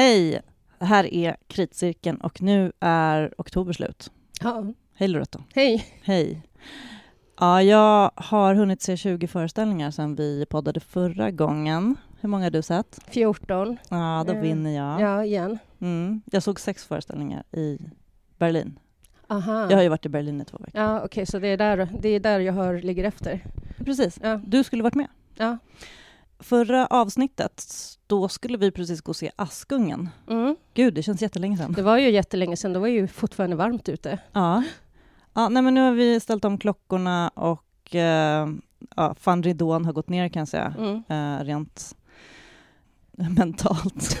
Hej! Det här är Kritcirkeln och nu är oktober slut. Ja. Hej Loretta. Hej. Hej. Ja, jag har hunnit se 20 föreställningar sedan vi poddade förra gången. Hur många har du sett? 14. Ja, då Eh, vinner jag. Ja, igen. Mm. Jag såg sex föreställningar i Berlin. Aha. Jag har ju varit i Berlin i två veckor. Ja, okej, så det är, där, det är där jag hör, ligger efter. Precis. Ja. Du skulle varit med. Ja. Förra avsnittet, då skulle vi precis gå och se Askungen. Mm. Gud, det känns jättelänge sedan. Det var ju jättelänge sedan, det var ju fortfarande varmt ute. Ja. ja nej, men nu har vi ställt om klockorna och eh, ja, fan ridån har gått ner kan jag säga, Mm. eh, rent mentalt.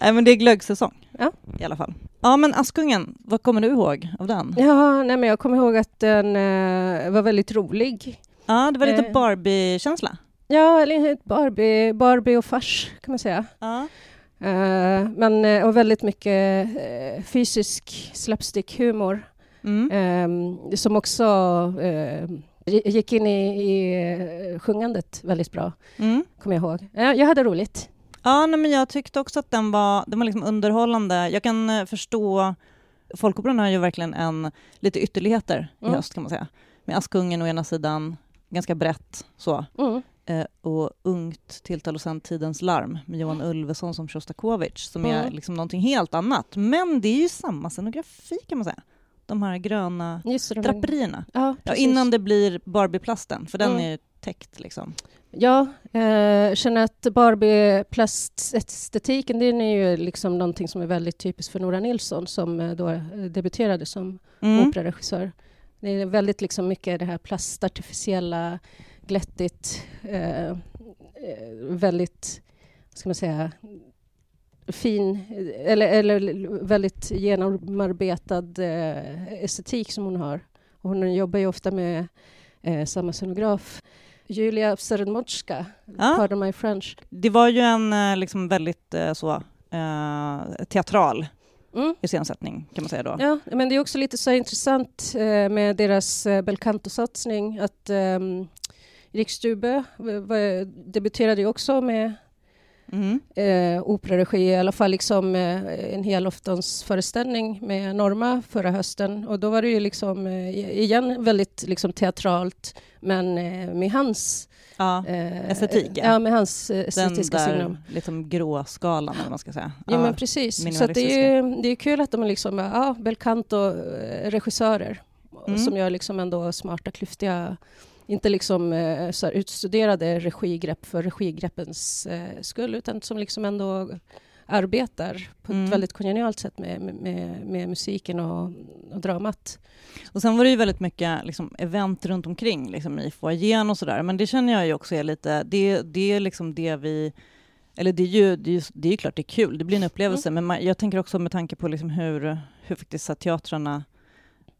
nej, men det är glöggsäsong Ja. i alla fall. Ja, men Askungen, vad kommer du ihåg av den? Ja, nej, men jag kommer ihåg att den eh, var väldigt rolig. Ja, det var lite Eh. Barbie-känsla. Ja, eller Barbie, Barbie och fars kan man säga. Ja. Eh, men, eh, och väldigt mycket eh, fysisk slapstick-humor. Mm. Ehm, som också eh, gick in i, i eh, sjungandet väldigt bra, Mm. kommer jag ihåg. Ja, jag hade roligt. Ja, nej, men jag tyckte också att den var, den var liksom underhållande. Jag kan förstå... Folkoperan har ju verkligen en, lite ytterligheter i Mm. höst, kan man säga. Med Askungen å ena sidan, ganska brett så, Mm. eh, och ungt tilltal och sen Tidens larm med Johan Ulveson som Sjostakovitj, som är Mm. liksom någonting helt annat. Men det är ju samma scenografi, kan man säga. De här gröna Just det, de här- draperierna. Ja, Ja, innan det blir Barbie-plasten, för den Mm. är ju täckt liksom. Ja, eh, känner att Barbie-plastestetiken, den är ju liksom någonting som är väldigt typiskt för Nora Nilsson som eh, då debuterade som Mm. operaregissör. Det är väldigt liksom mycket det här plastartificiella, glättigt, eh, eh, väldigt, ska man säga, fin, eller, eller väldigt genomarbetad eh, estetik som hon har. Och hon jobbar ju ofta med eh, samma scenograf. Julia Serenmotska, Ja. Pardon My French. Det var ju en eh, liksom väldigt eh, så teatral Mm. iscensättning kan man säga då. Ja, men det är också lite så intressant eh, med deras eh, Belcanto-satsning att Stube v- v- debuterade ju också med Mm. eh, operaregi, i alla fall liksom eh, en helaftonsföreställning med Norma förra hösten och då var det ju liksom eh, igen väldigt liksom teatralt men eh, med hans Ja, eh, Estetik, ja. ja. med hans eh, den estetiska signum. där liksom gråskalan eller man ska säga. Ja, men precis. Så det, är det är kul att de är liksom, ja, Belcanto-regissörer Mm. som gör liksom ändå smarta, klyftiga, inte liksom eh, så utstuderade regigrepp för regigreppens eh, skull, utan som liksom ändå arbetar på Mm. ett väldigt kongenialt sätt med, med, med musiken och, och dramat. Och sen var det ju väldigt mycket liksom, event runt omkring liksom, i foajén och sådär. Men det känner jag ju också är lite, det, det är liksom det vi eller det är ju, det är ju, det är ju klart det är kul, det blir en upplevelse, men man, jag tänker också med tanke på liksom hur, hur faktiskt teatrarna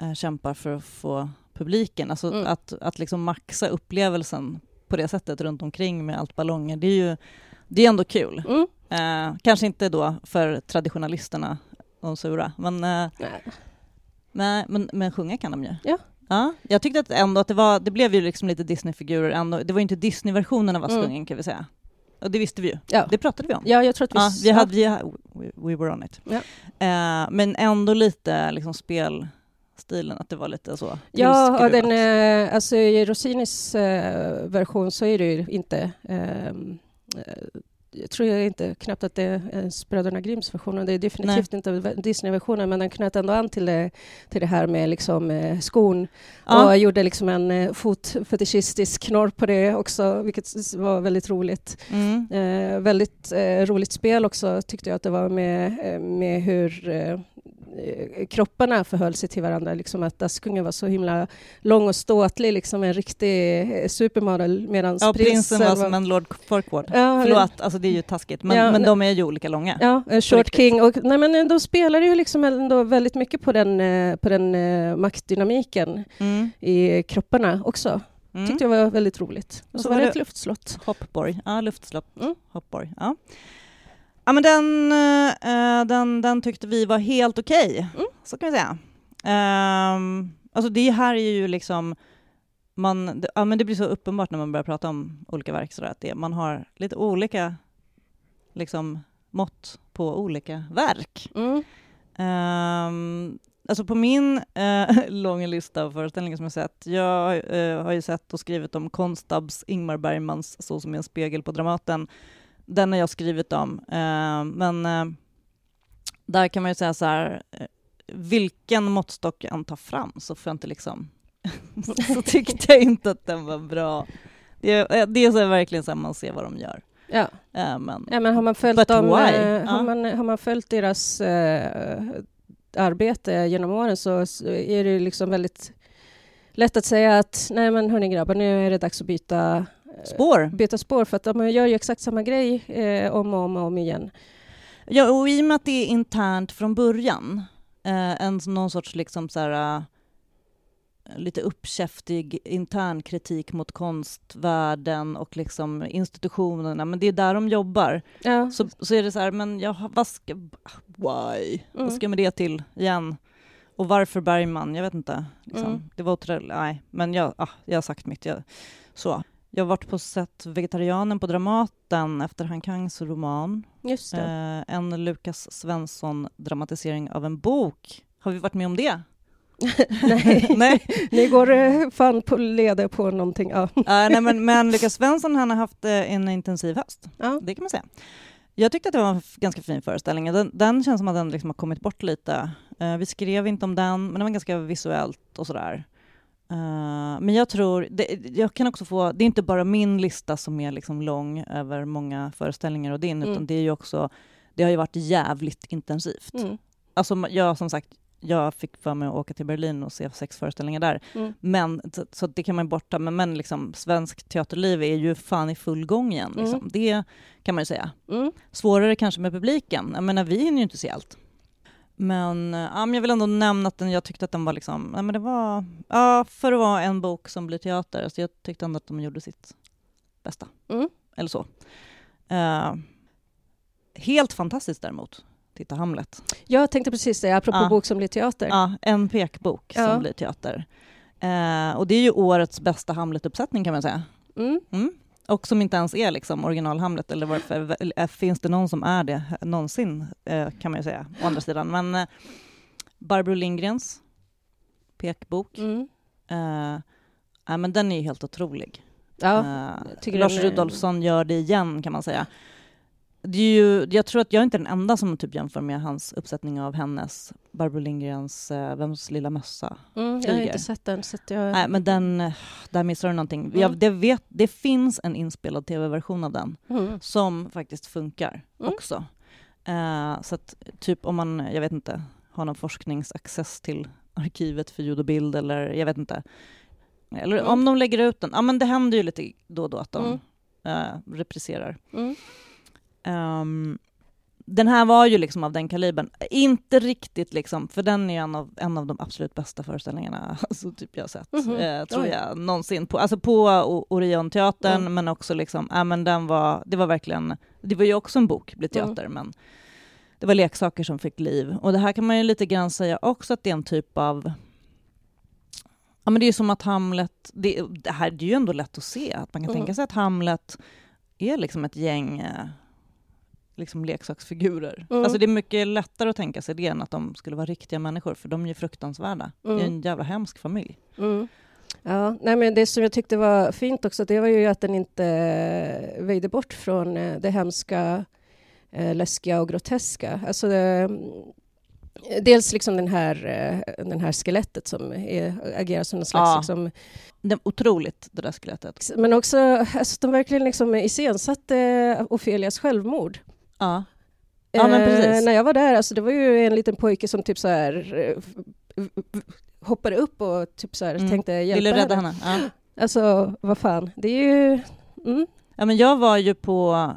eh, kämpar för att få publiken, alltså Mm. att, att liksom maxa upplevelsen på det sättet runt omkring med allt ballonger, det är ju det är ändå kul. Mm. Eh, kanske inte då för traditionalisterna, de sura, men, eh, Nej. nej, men, men sjunga kan de ju. Ja. Ja, jag tyckte att ändå att det var, det blev ju liksom lite Disney-figurer ändå. Det var ju inte Disney-versionen av Askungen Mm. kan vi säga. Och det visste vi ju. Ja. Det pratade vi om. ja, jag tror att vi... Ja, vi hade, vi, we, we were on it. Ja. Eh, men ändå lite liksom spelstilen, att det var lite så Ja, och den, eh, alltså i Rossinis eh, version så är det ju inte... ehm, eh, jag tror jag inte knappt att det är ens Bröderna Grimms version. Det är definitivt inte Disney-versionen, men den knöt ändå an till det, till det här med liksom, eh, skon Ja. och gjorde liksom en fotfetischistisk knorr på det också, vilket var väldigt roligt. Mm. Eh, väldigt eh, roligt spel också tyckte jag att det var med, med hur eh, kropparna förhöll sig till varandra. Liksom att Askungen var så himla lång och ståtlig, liksom en riktig eh, supermodel medan Ja, prinsen var som en Lord Farquaad. Ja, Förlåt, alltså det är ju taskigt, men, Ja, men de är ju olika långa. Ja, en Short. King. Och, nej, men eh, de spelade ju liksom ändå väldigt mycket på den, eh, på den eh, maktdynamiken Mm. i kropparna också. Mm. tyckte jag var väldigt roligt. Och så, så var det- ett luftslott. Hoppborg, ja luftslott, Mm. Hoppborg. Ja. Ja men den, eh, den, den tyckte vi var helt okej, Mm. så kan vi säga. Ehm, alltså det här är ju liksom, man, det, ja, men det blir så uppenbart när man börjar prata om olika verk, sådär, att det, man har lite olika liksom, mått på olika verk. Mm. Um, alltså på min uh, långa lista av föreställningar som jag sett, jag uh, har ju sett och skrivit om Konstabs Ingmar Bergmans Så som en spegel på Dramaten. Den har jag skrivit om, uh, men där kan man ju säga så här, vilken måttstock jag än tar fram så får jag inte liksom så tyckte jag inte att den var bra. Det, det är så verkligen så att man ser vad de gör. Ja. Äh, men, ja, men har man följt, dem, eh, har, man, har man följt deras eh, arbete genom åren så, så är det liksom väldigt lätt att säga att nej men hörni grabbar, nu är det dags att byta eh, spår. Byta spår för att de gör ju exakt samma grej eh, om och om och om igen. Ja, och i och med att det är internt från början, eh, en någon sorts liksom så här, lite uppkäftig intern kritik mot konstvärlden och liksom institutionerna, men det är där de jobbar. Ja. Så, så är det så här, men jag, vad ska, why? Mm. Vad ska med det till igen? Och varför Bergman? Jag vet inte. Liksom. Mm. Det var otroligt, nej, men jag, ah, jag har sagt mitt. Jag, så. Jag har varit på sett Vegetarianen på Dramaten efter Han Kangs roman. Just eh, en Lukas Svensson-dramatisering av en bok. Har vi varit med om det? nej. nej, ni går eh, fan på leder på någonting. Ja. Uh, nej, men, men Lukas Svensson han har haft uh, en intensiv höst, ja. det kan man säga. Jag tyckte att det var en ganska fin föreställning. Den, den känns som att den liksom har kommit bort lite. Uh, vi skrev inte om den, men den var ganska visuellt och sådär. Uh, men jag tror, det, jag kan också få, det är inte bara min lista som är liksom lång över många föreställningar och din, mm. utan det är ju också, det har ju varit jävligt intensivt. Mm. Alltså jag som sagt, jag fick för mig att åka till Berlin och se sex föreställningar där. Mm. Men, så, så, det kan man borta, men, men liksom, svensk teaterliv är ju fan i full gång igen. Liksom. Mm. Det kan man ju säga. Mm. Svårare kanske med publiken. Jag menar, vi hinner ju inte se allt. Men, ja, men jag vill ändå nämna att den, jag tyckte att den var liksom, ja, men det var, ja, för att vara en bok som blir teater, alltså jag tyckte ändå att de gjorde sitt bästa. Mm. Eller så. Uh, helt fantastiskt däremot titta Hamlet. Jag tänkte precis det, apropå ja. bok som blir teater. Ja, en pekbok ja. som blir teater. Eh, och det är ju årets bästa Hamlet-uppsättning kan man säga. Mm. Mm. Och som inte ens är liksom original Hamlet, eller varför, eller finns det någon som är det någonsin, eh, kan man ju säga, å andra sidan. Men eh, Barbro Lindgrens pekbok, mm. eh, men den är ju helt otrolig. Ja, eh, Lars Rudolfsson gör det igen, kan man säga det är ju, jag tror att jag är inte den enda som typ jämför med hans uppsättning av hennes, Barbro Lindgrens äh, Vems lilla mössa mm, Jag har inte sett den. Så jag... Nej, men den, eh, där missar du någonting. Mm. Jag, det, vet, det finns en inspelad tv-version av den mm. som faktiskt funkar mm. också. Uh, så att typ om man, jag vet inte, har någon forskningsaccess till arkivet för ljud och bild eller jag vet inte. Eller mm. om de lägger ut den, ja men det händer ju lite då och då att de uh, repriserar. Um, den här var ju liksom av den kalibern. Inte riktigt liksom, för den är en av, en av de absolut bästa föreställningarna alltså, typ jag sett, mm -hmm. eh, tror Oj. jag, någonsin. På, alltså på Orionteatern, mm. men också liksom, äh, men den var, det var verkligen, det var ju också en bok, blir teater, mm. men det var leksaker som fick liv. Och det här kan man ju lite grann säga också att det är en typ av Ja, men det är som att Hamlet, det, det här det är ju ändå lätt att se, att man kan tänka sig att Hamlet är liksom ett gäng eh, liksom leksaksfigurer. Mm. Alltså det är mycket lättare att tänka sig det än att de skulle vara riktiga människor, för de är ju fruktansvärda. Mm. Det är mm. en jävla hemsk familj. Mm. Ja, nej men det som jag tyckte var fint också, det var ju att den inte eh, väjde bort från eh, det hemska, eh, läskiga och groteska. Alltså det, dels liksom den här, den här skelettet som är, agerar som en slags... Ja. Liksom, det otroligt, det där skelettet. Men också alltså, de verkligen liksom iscensatte Ofelias självmord. Ja. Ja, men precis. Eh, när jag var där, alltså, det var ju en liten pojke som typ så här eh, hoppade upp och typ så här mm. tänkte hjälpa Ville rädda henne. henne. Ja. Alltså, vad fan, det är ju... Mm. Ja, men jag var ju på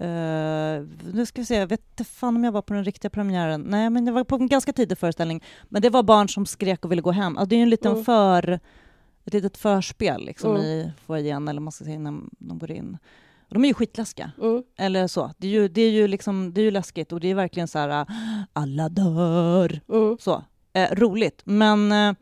Uh, nu ska vi se, jag vet inte fan om jag var på den riktiga premiären. Nej, men jag var på en ganska tidig föreställning. Men det var barn som skrek och ville gå hem. Alltså, det är ju en liten mm. för, ett litet förspel liksom, mm. i foajén, eller man ska säga innan de går in. De är ju skitläskiga. Mm. Eller så. Det är, ju, det, är ju liksom, det är ju läskigt och det är verkligen så här, alla dör. Mm. Så. Eh, roligt. Men eh,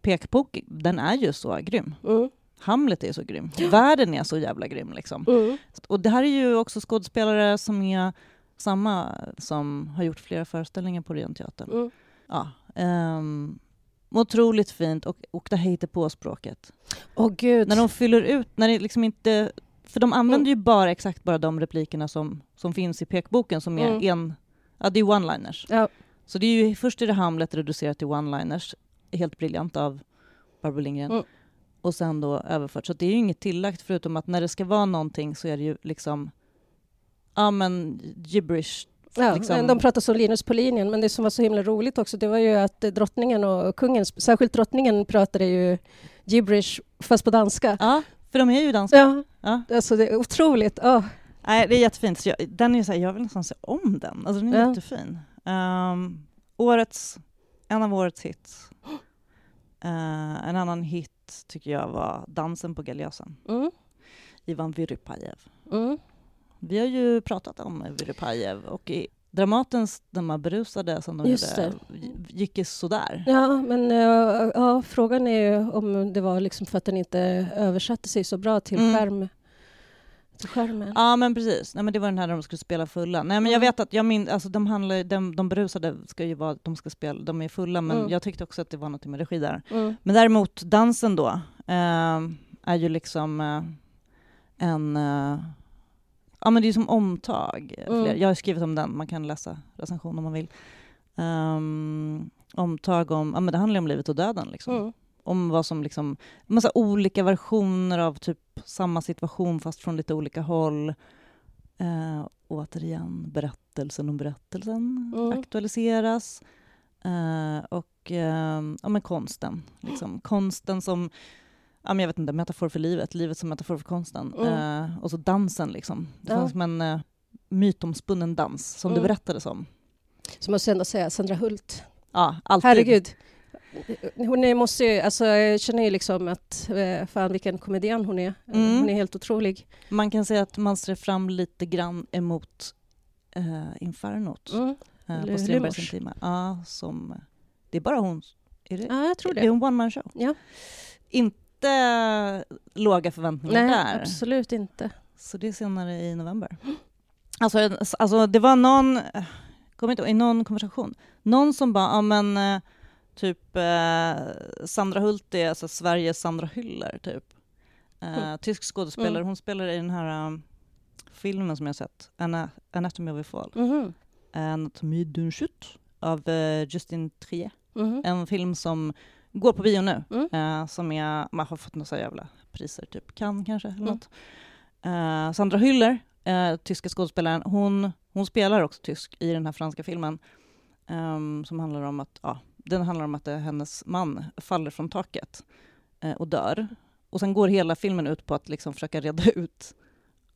Pekbok, den är ju så grym. Mm. Hamlet är så grym. Världen är så jävla grym. Liksom. Mm. Och det här är ju också skådespelare som är samma som har gjort flera föreställningar på Orienteatern. Mm. Ja, um, otroligt fint och, och det hittar på språket. Åh gud. När de fyller ut, när det liksom inte... För de använder Mm. ju bara exakt bara de replikerna som, som finns i pekboken som är Mm. en... Ja, det är one-liners. Ja. Så det är ju först är det Hamlet reducerat till one-liners, helt briljant av Barbro Lindgren. Mm. Och sen då överfört. Så det är ju inget tillagt förutom att när det ska vara någonting så är det ju liksom... Ja men gibberish. Ja, liksom- De pratade som Linus på linjen, men det som var så himla roligt också, det var ju att drottningen och kungen, särskilt drottningen pratade ju gibberish, fast på danska. Ja, för de är ju danska. Ja, Ja. alltså det är otroligt. Oh. Nej, det är jättefint. Så jag, den är så här, jag vill nästan se om den. Alltså den är Ja. jättefin. Um, årets, en av årets hits. Uh, en annan hit tycker jag var Dansen på Galjösen. Mm. Ivan Vyrypajev. Mm. Vi har ju pratat om Vyrypajev och i Dramatens De här berusade som de Just gjorde gick ju sådär. Ja, men ja, frågan är ju om det var liksom för att den inte översatte sig så bra till, Mm. skärm, till skärmen. Ja men precis, Nej, men det var den här där de skulle spela fulla. Nej men jag Mm. vet att jag min, alltså, de, handlar, de, de berusade ska ju vara, de ska spela, de är fulla men Mm. jag tyckte också att det var något med regi där. Mm. Men däremot dansen då eh, är ju liksom eh, en... Eh, ja men det är som omtag. Mm. Jag har skrivit om den, man kan läsa recension om man vill. Ehm, omtag om, ja men det handlar om livet och döden liksom. Mm. Om vad som liksom, massa olika versioner av typ samma situation fast från lite olika håll. Eh, återigen, berättelsen om berättelsen Mm. aktualiseras. Eh, och eh, ja, men konsten. Liksom. Konsten som ja, men jag vet inte, metafor för livet, livet som metafor för konsten. Mm. Eh, och så dansen. Liksom. Det Ja. fanns som en eh, mytomspunnen dans som det Mm. berättades om. Så måste jag ändå säga Sandra Hult. Ja, alltid. Herregud. Hon är, måste ju, alltså, jag känner ju liksom att eh, fan vilken komedian hon är. Mm. Hon är helt otrolig. Man kan säga att man ser fram lite grann emot eh, Infernot Mm. eh, på Strindbergs. Intima. Ja, som, det är bara hon. Är det, Ja, jag tror det är det. en one man show. Ja. Inte låga förväntningar Nej, där. absolut inte. Så det är senare i november. Alltså, alltså det var någon, kommer inte i någon konversation, någon som bara, ja men eh, typ eh, Sandra Hult är alltså Sveriges Sandra Hyller, typ. Eh, Mm. Tysk skådespelare, Mm. hon spelar i den här um, filmen som jag sett, Ana- Anatomy of a Fall. Mhm. Anatomy d'un chute av eh, Justin Trier. Mhm. En film som går på bio nu, Mm. eh, som är, man har fått några jävla priser, typ Cannes kanske, eller Mm. något. Eh, Sandra Hüller, eh, tyska skådespelaren, hon, hon spelar också tysk i den här franska filmen, ehm, som handlar om att, ja, den handlar om att hennes man faller från taket eh, och dör. Och sen går hela filmen ut på att liksom försöka reda ut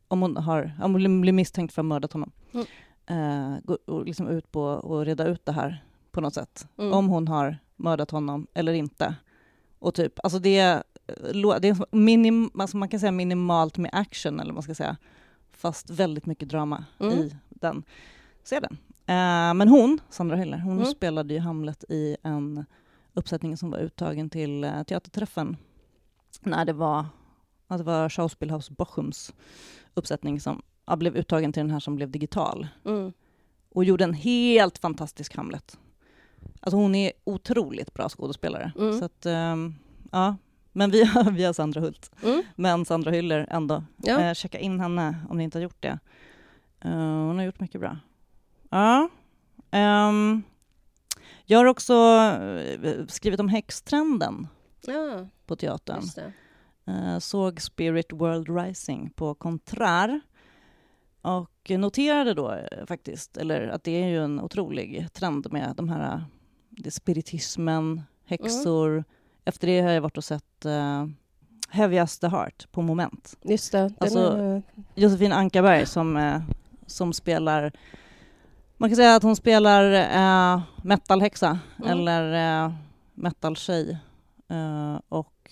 om hon, har, om hon blir misstänkt för att ha mördat honom. Mm. Eh, går liksom ut på att reda ut det här på något sätt Mm. om hon har mördat honom eller inte. Och typ, alltså det är, lo- det är minim, alltså man kan säga minimalt med action, eller vad man ska säga, fast väldigt mycket drama Mm. i den. Se den. Eh, men hon, Sandra Hyller, hon Mm. spelade ju Hamlet i en uppsättning som var uttagen till uh, teaterträffen när det var, att det var Schauspielhaus Bochums uppsättning som blev uttagen till den här som blev digital Mm. och gjorde en helt fantastisk Hamlet. Alltså hon är otroligt bra skådespelare. Mm. Så att, ehm, ja. Men vi har, vi har Sandra Hult. Mm. Men Sandra Hyller ändå. Ja. Eh, checka in henne om ni inte har gjort det. Eh, hon har gjort mycket bra. Ja. Ehm, jag har också eh, skrivit om häxtrenden ja, på teatern. Eh, såg Spirit World Rising på Contrar och noterade då faktiskt, eller att det är ju en otrolig trend med de här, spiritismen, häxor. Efter det har jag varit och sett uh, Heaviest the Heart på Moment. Just det. Alltså- är, Josefin Ankarberg som, eh, som spelar, man kan säga att hon spelar uh, metalhäxa Mm. eller uh, metaltjej eh, och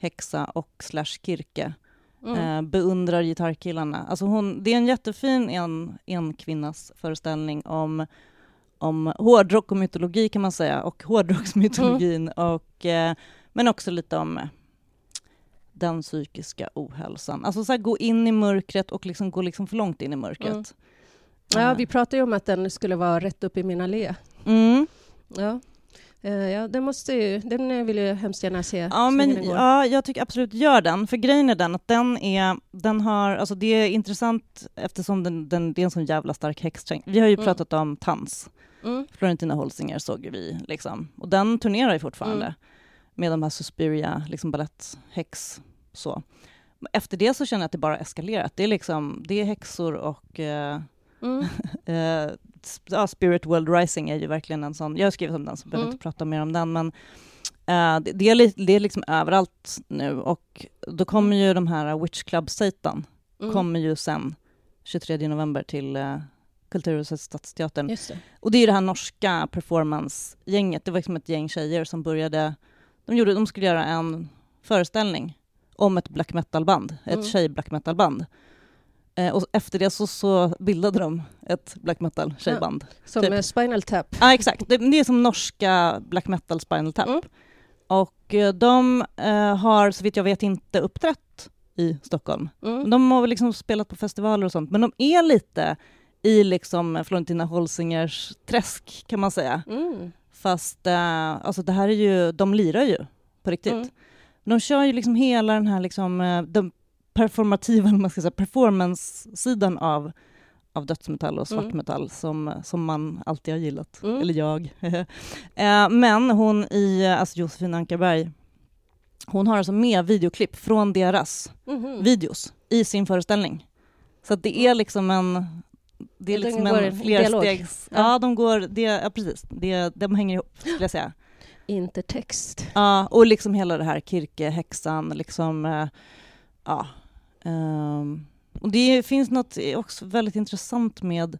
häxa och slash kirke. mm. Eh, beundrar gitarrkillarna. Alltså hon, det är en jättefin en, en kvinnas föreställning om, om hårdrock och mytologi kan man säga, och hårdrocksmytologin, och, eh, men också lite om eh, den psykiska ohälsan. Alltså så här, gå in i mörkret och liksom gå liksom för långt in i mörkret. Mm. Ja, vi pratade ju om att den skulle vara rätt upp i min allé. Mm. Ja. Eh, ja, den, måste ju, den vill jag hemskt gärna se. Ja, men, ja, jag tycker absolut gör den. För grejen är den att den är, den har, alltså det är intressant eftersom den, den, det är en sån jävla stark häxträng. Vi har ju Mm. pratat om Tans, Mm. Florentina Holsinger såg ju vi liksom. Och den turnerar ju fortfarande Mm. med de här Suspiria, liksom baletthäx, så. Efter det så känner jag att det bara eskalerat. Det är liksom, det är häxor och eh, Mm. Eh, Spirit World Rising är ju verkligen en sån, jag har skrivit om den så behöver Mm. inte prata mer om den, men eh, det, det, är det är liksom överallt nu och då kommer ju de här Witch Club Satan, Mm. kommer ju sen 23 november till eh, Kulturhuset Stadsteatern. Det. Och det är det här norska performance-gänget, det var liksom ett gäng tjejer som började, de, gjorde, de skulle göra en föreställning om ett black metal-band, ett Mm. tjej-black metal-band. Eh, och efter det så, så bildade de ett black metal-tjejband. Som Typ. Spinal Tap. Ja, exakt. Det, det är som norska black metal Spinal Tap. Mm. Och eh, de eh, har, så vitt jag vet, inte uppträtt i Stockholm. Mm. De har väl liksom spelat på festivaler och sånt, men de är lite i liksom Florentina Holsingers träsk, kan man säga. Mm. Fast eh, alltså det här är ju, de lirar ju på riktigt. Mm. De kör ju liksom hela den här liksom, eh, den performativa, man ska säga, performance-sidan av, av dödsmetall och Mm. svartmetall som, som man alltid har gillat. Mm. Eller jag. Eh, Men hon i, alltså Josefin Ankarberg, hon har alltså med videoklipp från deras Mhm. videos i sin föreställning. Så det är liksom en det är Ja, de liksom går en flerstegs... Ja. Ja, de går... Det, ja, precis. Det, de hänger ihop, skulle jag säga. Intertext. Ja, och liksom hela det här Kirke-häxan, liksom... eh, ja. ehm, och det finns något också väldigt intressant med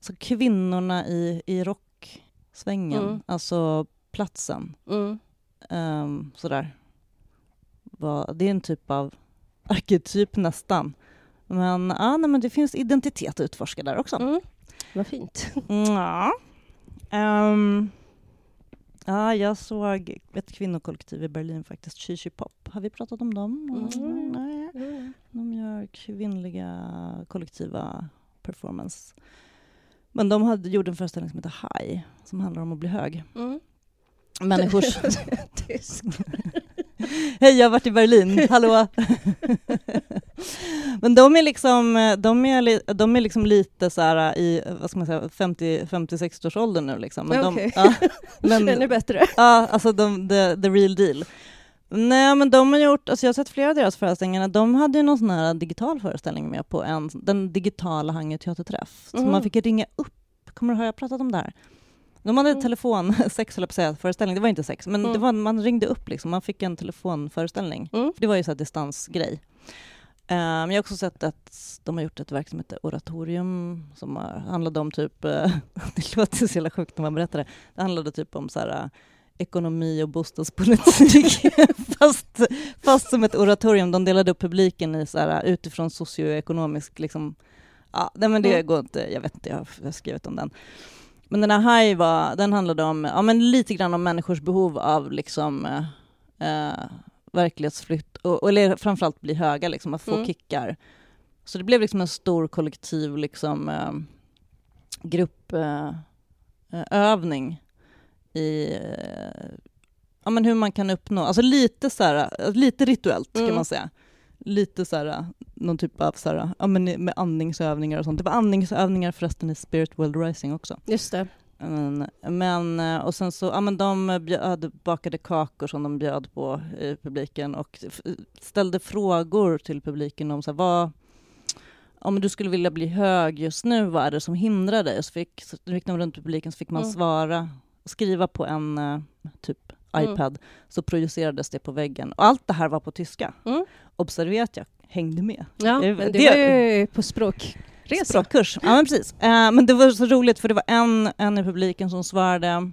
så kvinnorna i, i rocksvängen, Mm. alltså platsen. Mm. Um, sådär. Det är en typ av arketyp nästan. Men, ja, nej, men det finns identitet att utforska där också. Mm. Vad fint. Ja. Ehm, ja, jag såg ett kvinnokollektiv i Berlin faktiskt, Shishi Pop. Har vi pratat om dem? Mm. Nej. Mm. De gör kvinnliga kollektiva performance. Men de hade, gjorde en föreställning som heter High, som handlar om att bli hög. Mm. Människors... Tysk. Hej, jag har varit i Berlin, hallå! Men de är liksom, de är, de är liksom lite så här i, vad ska man säga, 50-60-årsåldern nu liksom. Men de, Okej. ja, men, Ännu bättre. ja, alltså de, the, the real deal. Nej men de har gjort, alltså jag har sett flera av deras föreställningar, de hade ju någon sån här digital föreställning med på en, den digitala Hangö teaterträff. Så Mhm. man fick ringa upp, kommer du ihåg, jag pratat om det här? De hade Mm. telefon, sex höll jag på att säga, föreställning, det var inte sex, men Mm. var, man ringde upp liksom, man fick en telefonföreställning. Mm. Det var ju så här distansgrej. Eh, Men jag har också sett att de har gjort ett verk som heter Oratorium som handlade om typ, eh, det låter så jävla sjukt när man berättar det, det handlade typ om så här, eh, ekonomi och bostadspolitik fast, fast som ett oratorium. De delade upp publiken i så här, utifrån socioekonomisk, liksom, ja, nej, men det Mm. går inte, jag vet inte, jag har skrivit om den. Men den här High var, den handlade om, ja men lite grann om människors behov av liksom eh, eh, verklighetsflytt, och, och, eller framförallt bli höga, liksom, att få Mm. kickar. Så det blev liksom en stor kollektiv liksom, eh, gruppövning eh, i ja, men hur man kan uppnå, alltså lite, så här, lite rituellt kan Mm. man säga. Lite så här, någon typ av så här, ja, men med andningsövningar och sånt. Det var andningsövningar förresten i Spirit World Rising också. Just det. Men, men, eh, och sen så, ja men de bjöd, bakade kakor som de bjöd på i publiken och ställde frågor till publiken om så här, vad, om du skulle vilja bli hög just nu, vad är det som hindrar dig? Så fick, så gick de runt publiken så fick man Mm. svara, skriva på en eh, Mm. iPad, så projicerades det på väggen. Och allt det här var på tyska. Mm. Observera att jag hängde med. Ja, Det- men det, var ju på språkresa. Språkkurs. Ja, men precis. Eh, men det var så roligt för det var en, en i publiken som svarade,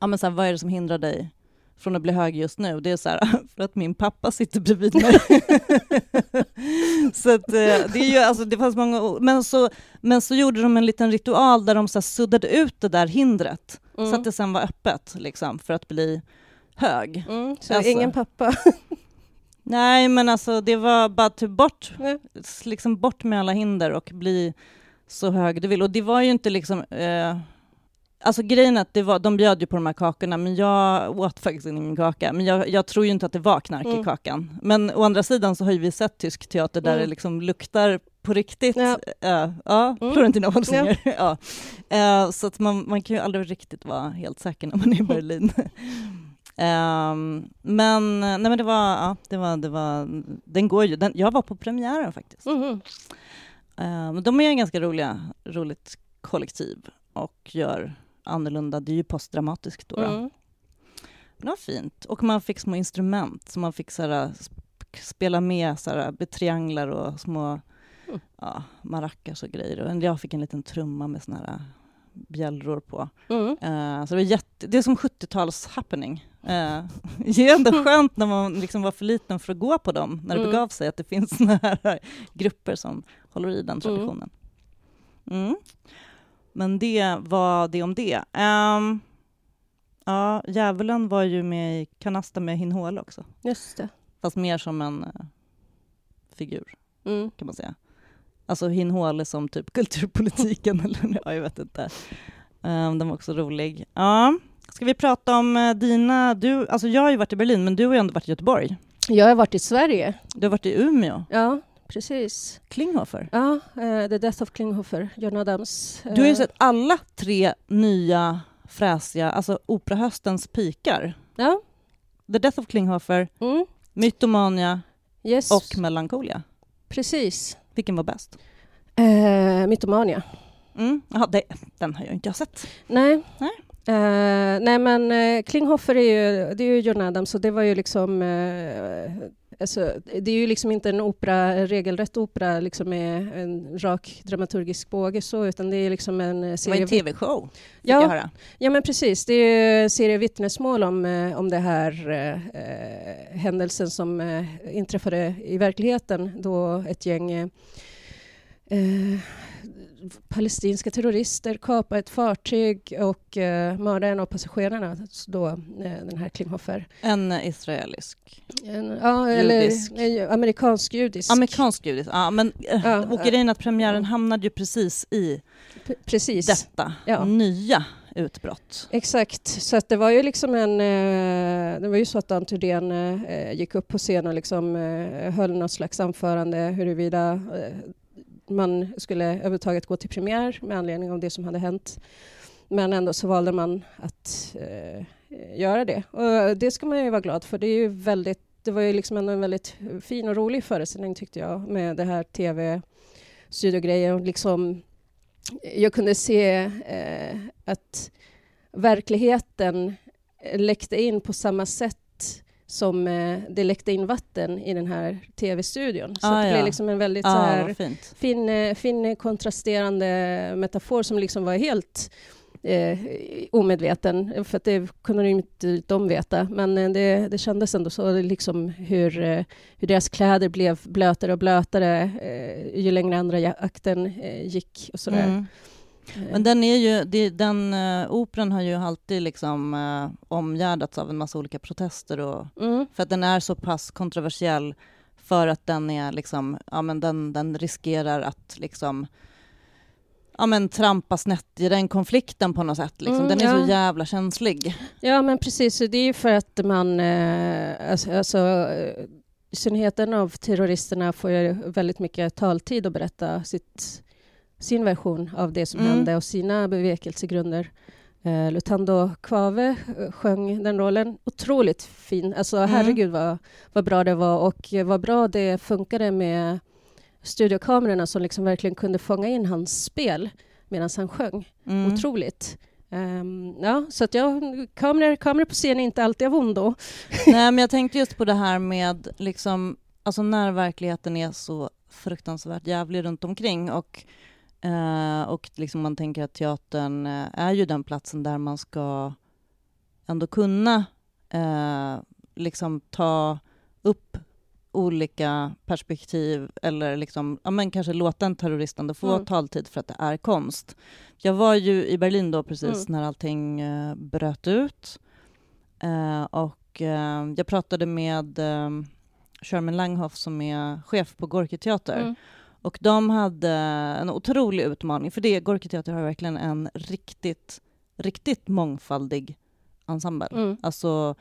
ja men så här, vad är det som hindrar dig från att bli hög just nu? Det är så här, för att min pappa sitter bredvid mig. så att, eh, det är ju, alltså det fanns många, men så, men så gjorde de en liten ritual där de så suddade ut det där hindret, Mm. så att det sen var öppet liksom, för att bli hög. Mm. Så Alltså. ingen pappa. Nej, men alltså det var bara typ bort, liksom bort med alla hinder och bli så hög du vill. Och det var ju inte liksom... Eh, alltså grejen att det var, de bjöd ju på de här kakorna, men jag åt faktiskt ingen kaka. Men jag, jag tror ju inte att det var knark Mm. i kakan. Men å andra sidan så har ju vi sett tysk teater där Mm. det liksom luktar på riktigt. Ja. Ja, ja Mm. Florentina Holsinger. Ja. Eh, så att man, man kan ju aldrig riktigt vara helt säker när man är i Berlin. Ehm, men, nej men det var, ja, det var, det var, den går ju, den, jag var på premiären faktiskt. Mhm. Ehm, de är en ganska roliga, roligt kollektiv och gör annorlunda, det är ju postdramatiskt då. då. Mm. Men det var fint. Och man fick små instrument, så man fick så spela med så trianglar och små Mm. ja, maracas och grejer. Och jag fick en liten trumma med såna här bjällror på. Mm. Eh, så det, var jätte, det är som 70-tals happening. Uh, det är ändå skönt när man liksom var för liten för att gå på dem, när det Mm. begav sig, att det finns såna här grupper som håller i den traditionen. Mm. Men det var det om det. Um, ja, djävulen var ju med i Kanasta med Hin Håle också, Just det. fast mer som en eh, figur Mm. kan man säga. Alltså Hin Håle som typ kulturpolitiken eller ja, jag vet inte. Um, den var också rolig. Ja. Ska vi prata om eh, dina, du, alltså jag har ju varit i Berlin men du har ju ändå varit i Göteborg. Jag har varit i Sverige. Du har varit i Umeå, Ja, precis. Klinghoffer. Ja, eh, The Death of Klinghoffer, John Adams. Du har ju Eh, sett alla tre nya fräsiga, alltså operahöstens pikar. Ja. The Death of Klinghoffer, Mm. Mytomania Yes, och Melancholia. precis. Vilken var bäst? Eh, Mytomania. Mm. Jaha, det, den har jag inte sett. Nej. Nej. Eh, nej, men eh, Klinghoffer är ju, det är ju John Adams och det var ju liksom... Alltså, det är ju liksom inte en opera, regelrätt opera liksom med en rak dramaturgisk båge så, utan det är liksom en eh, Det var serie... en tv-show, ja, ja, men precis. Det är ju en serie vittnesmål om, eh, om det här eh, händelsen som eh, inträffade i verkligheten då ett gäng eh, palestinska terrorister kapade ett fartyg och eh, mördade en av passagerarna, då, eh, den här Klinghoffer. En israelisk. En, ja, eller Judisk. eh, amerikansk-judisk. Amerikansk judisk, ja men äh, Ja, och ja. grejen att premiären Mm. hamnade ju precis i P- precis. detta Ja. nya utbrott. Exakt, så att det var ju liksom en... Eh, det var ju så att Dan Thurdén eh, gick upp på scen och liksom eh, höll något slags anförande huruvida eh, man skulle överhuvudtaget gå till premiär med anledning av det som hade hänt. Men ändå så valde man att eh, göra det. Och det ska man ju vara glad för. Det är ju väldigt det var ju liksom ändå en väldigt fin och rolig föreställning tyckte jag med det här tv-studiogrejen liksom eh, jag kunde se eh, att verkligheten läckte in på samma sätt som eh, det läckte in vatten i den här tv-studion. Så Ah, det ja. blev liksom en väldigt så Ja, här, fin, eh, fin kontrasterande metafor som liksom var helt eh, omedveten, för att det kunde inte de veta. Men eh, det, det kändes ändå så, liksom hur, eh, hur deras kläder blev blötare och blötare eh, ju längre andra akten eh, gick och sådär. Mm. Eh, Men den är ju, den uh, operan har ju alltid liksom uh, omgärdats av en massa olika protester och mm, för att den är så pass kontroversiell för att den är liksom, ja men den, den riskerar att liksom ja men trampa snett i den konflikten på något sätt liksom. Mm, Den är ja. så jävla känslig. Ja, men precis. Det är ju för att man... Eh, alltså, alltså, eh, I synnerhet en av terroristerna får ju väldigt mycket taltid att berätta sitt, sin version av det som Mm. hände och sina bevekelsegrunder. Eh, Lutando Kvave eh, sjöng den rollen. Otroligt fin. Alltså, Mm. herregud vad, vad bra det var och eh, vad bra det funkade med studiokamerorna som liksom verkligen kunde fånga in hans spel medan han sjöng. Mm. Otroligt. Ehm, ja, så att jag, kameror, kameror på scen är inte alltid av ondo. Nej, men jag tänkte just på det här med liksom, alltså när verkligheten är så fruktansvärt jävlig runt omkring och, eh, och liksom man tänker att teatern eh, är ju den platsen där man ska ändå kunna eh, liksom ta upp olika perspektiv eller liksom, ja, men kanske låta en terrorist ändå få Mm. taltid för att det är konst. Jag var ju i Berlin då precis Mm. när allting eh, bröt ut. Och jag pratade med Sherman Langhoff som är chef på Gorky Teater. Mm. Och de hade en otrolig utmaning, för det, Gorky Teater har verkligen en riktigt, riktigt mångfaldig ensemble. Mm. Alltså,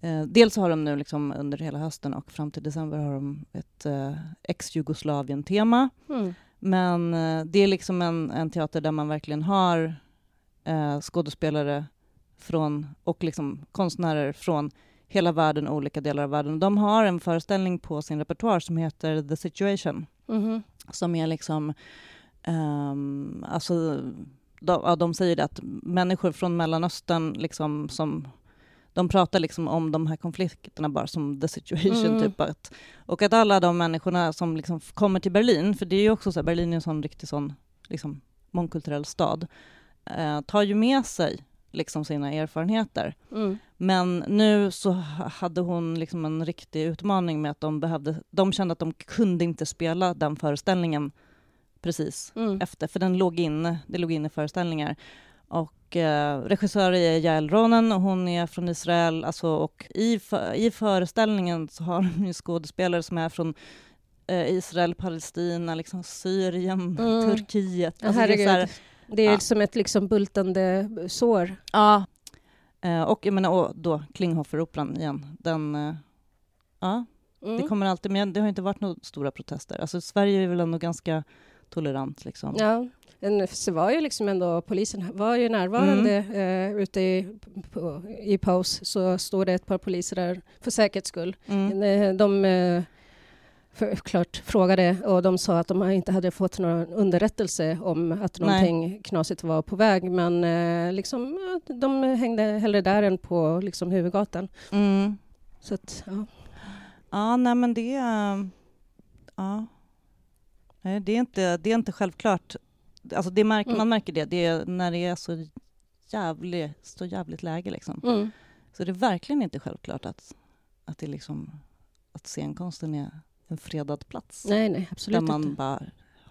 eh, dels har de nu liksom under hela hösten och fram till december har de ett eh, ex-Jugoslavien-tema. Mm. Men eh, det är liksom en, en teater där man verkligen har eh, skådespelare från, och liksom konstnärer från hela världen och olika delar av världen. De har en föreställning på sin repertoar som heter The Situation, Mhm. som är liksom... ehm, alltså, de, ja, de säger det att människor från Mellanöstern liksom som de pratar liksom om de här konflikterna bara som the situation. Mm. Typ att, och att alla de människorna som liksom kommer till Berlin, för det är ju också så här, Berlin är en sån riktig sån liksom, mångkulturell stad, eh, tar ju med sig liksom sina erfarenheter. Mm. Men nu så hade hon liksom en riktig utmaning med att de behövde, de kände att de kunde inte spela den föreställningen precis Mm. efter, för den låg inne, det låg inne föreställningar. Och eh, regissör är Jael Ronen och hon är från Israel. Alltså, och i, för, I föreställningen så har de ju skådespelare som är från eh, Israel, Palestina, liksom Syrien, Mm. Turkiet. Alltså, det är så här- herregud. Det är ja. som ett liksom bultande sår. Ja. Eh, och jag menar, och då Klinghoffer-operan igen. Den, eh, ja, Mm. det kommer alltid, men det har inte varit några stora protester. Alltså Sverige är väl ändå ganska tolerant liksom. Ja, det var ju liksom ändå, polisen var ju närvarande Mm. eh, ute i, på, i paus, så stod det ett par poliser där för säkerhets skull. Mm. Eh, De eh, för, klart frågade och de sa att de inte hade fått någon underrättelse om att Nej. någonting knasigt var på väg, men eh, liksom, de hängde hellre där än på liksom, huvudgatan. Mm. Så att, ja. Ja, nej men det... är- Ja. Nej, det är inte, det är inte självklart. Alltså det märker, Mm. Man märker det, det är när det är så jävligt, så jävligt läge. Liksom. Mm. Så det är verkligen inte självklart att, att, det liksom, att scenkonsten är en fredad plats. Nej, nej, absolut där man inte. bara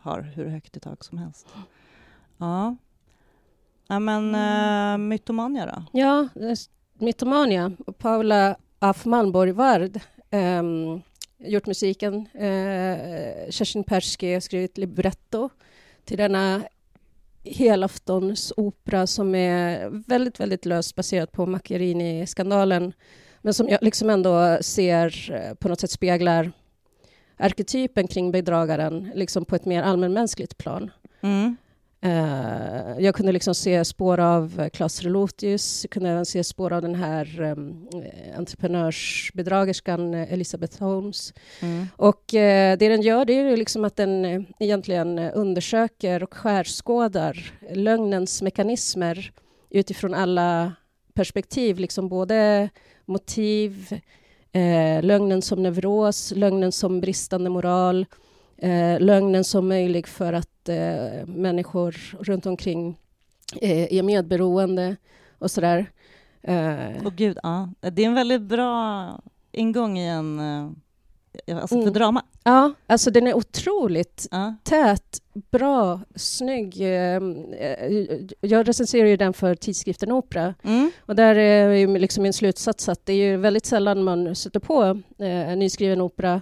har hur högt i tak som helst. Ja. Ja men Mm. uh, Mytomania då? Ja, eh, Mytomania. Paula af Malmborg Ward ehm, gjort musiken. Uh, Kerstin Persky har skrivit libretto till denna helaftonsopera som är väldigt, väldigt löst baserat på Macchiarini-skandalen men som jag liksom ändå ser på något sätt speglar arketypen kring bedragaren liksom på ett mer allmänmänskligt plan. Mm. Eh, jag kunde liksom se spår av eh, Claes Relotius, jag kunde även se spår av den här um, entreprenörsbedragerskan eh, Elizabeth Holmes. Mm. Och eh, det den gör det är ju liksom att den eh, egentligen eh, undersöker och skärskådar lögnens mekanismer utifrån alla perspektiv, liksom både motiv, eh, lögnen som neuros, lögnen som bristande moral, eh, lögnen som möjlig för att eh, människor runt omkring eh, är medberoende och sådär. Eh, oh, gud, ja. Det är en väldigt bra ingång i en... Eh, Alltså för Mm. drama. ja, alltså den är otroligt Ja. tät, bra, snygg. Eh, eh, Jag recenserar ju den för tidskriften Opera Mm. och där är liksom min slutsats att det är väldigt sällan man sätter på eh, en nyskriven opera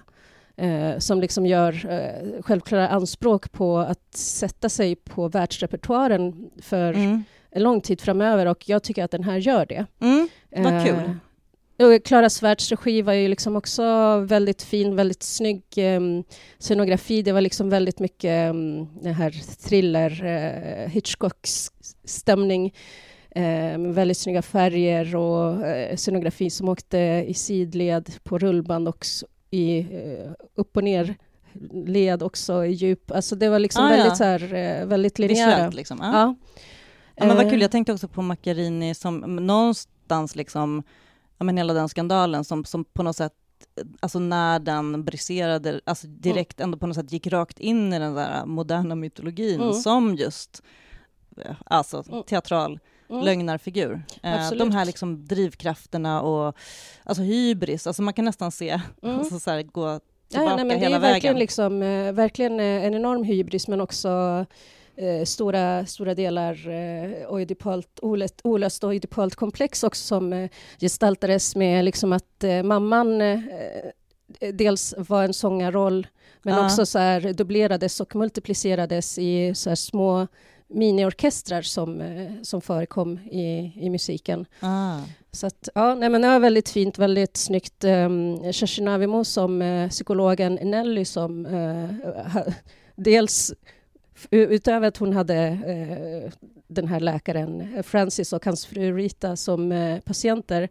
eh, som liksom gör eh, självklara anspråk på att sätta sig på världsrepertoaren för Mm. en lång tid framöver och jag tycker att den här gör det. Mm. Vad Eh, kul. Och Klara Svärds regi var ju liksom också väldigt fin, väldigt snygg um, scenografi. Det var liksom väldigt mycket um, den här thriller, uh, Hitchcocks stämning. Uh, med väldigt snygga färger och uh, scenografi som åkte i sidled på rullband och i uh, upp och ner led också i djup. Alltså det var liksom Ah, väldigt ja. så här, uh, väldigt linjära. Visuellt liksom. Ja. Ja. Ja, men vad kul, Eh, jag tänkte också på Macchiarini som någonstans liksom, ja men hela den skandalen som, som på något sätt, alltså när den briserade, alltså direkt ändå på något sätt gick rakt in i den där moderna mytologin Mm. som just, eh, alltså Mm. teatral mm. lögnarfigur. Eh, Absolut. de här liksom drivkrafterna och alltså hybris, alltså man kan nästan se, Mm. alltså så här, gå tillbaka ja, nej, men det hela är verkligen, vägen. liksom, eh, verkligen en enorm hybris men också eh, stora, stora delar eh, oidipalt, olöst, olöst oidipalt komplex också som eh, gestaltades med liksom att eh, mamman eh, dels var en sångarroll men Ja. också så här dubblerades och multiplicerades i så små miniorkestrar som, eh, som förekom i, i musiken. Ah. Så att, ja, nej, men det var väldigt fint, väldigt snyggt. Um, Kerstin Avimo som eh, psykologen Nelly som eh, ha, dels utöver att hon hade eh, den här läkaren eh, Francis och hans fru Rita som eh, patienter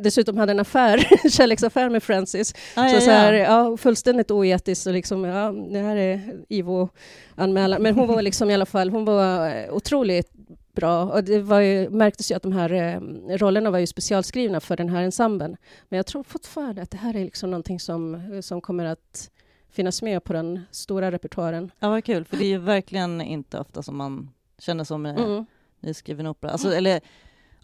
dessutom hade en affär, kärleksaffär med Francis. Ah, Så, ja, så här, ja. ja, fullständigt oetiskt och liksom, ja, det här är IVO-anmälan. Men hon var liksom i alla fall, hon var otroligt bra och det var ju, märktes ju att de här eh, rollerna var ju specialskrivna för den här ensemblen. Men jag tror fortfarande att det här är liksom någonting som, som kommer att finnas med på den stora repertoaren. ja, vad kul, för det är ju verkligen inte ofta som man känner som med Mm. nyskriven opera. Alltså, eller,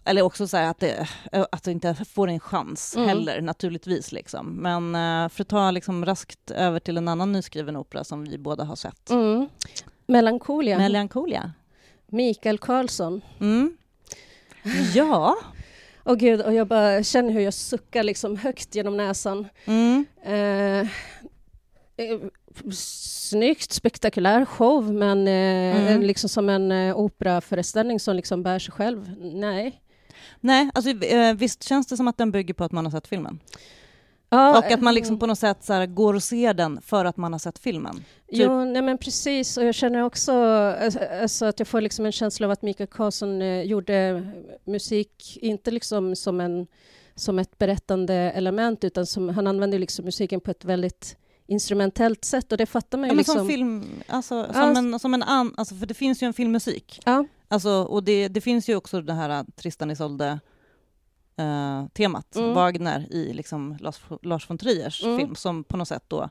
eller också så här att det, att det inte får en chans Mm. heller, naturligtvis. Liksom. Men eh, för att ta liksom raskt över till en annan nyskriven opera som vi båda har sett. Mm. Melancholia, Melancholia. Mikael Karlsson. Mm. Ja. Och gud, och jag bara känner hur jag suckar liksom högt genom näsan. Mm. Eh, eh, snyggt, spektakulär show, men eh, Mm. liksom som en eh, operaföreställning som liksom bär sig själv. Nej. Nej, alltså, eh, visst känns det som att den bygger på att man har sett filmen? Ja, och att man eh, liksom på något sätt så här, går och ser den för att man har sett filmen. typ- Jo, nej men precis. Och jag känner också alltså, alltså att jag får liksom en känsla av att Mikael Karlsson eh, gjorde musik, inte liksom som, en, som ett berättande element, utan som, han använde liksom musiken på ett väldigt instrumentellt sätt och det fattar man ju Ja, men liksom. som film, alltså, Ja, som en, som en an, alltså, för det finns ju en filmmusik. Ja, Alltså, och det, det finns ju också det här äh, Tristan Isolde eh, temat, Mm. Wagner i liksom Lars, Lars von Triers Mm. film, som på något sätt då,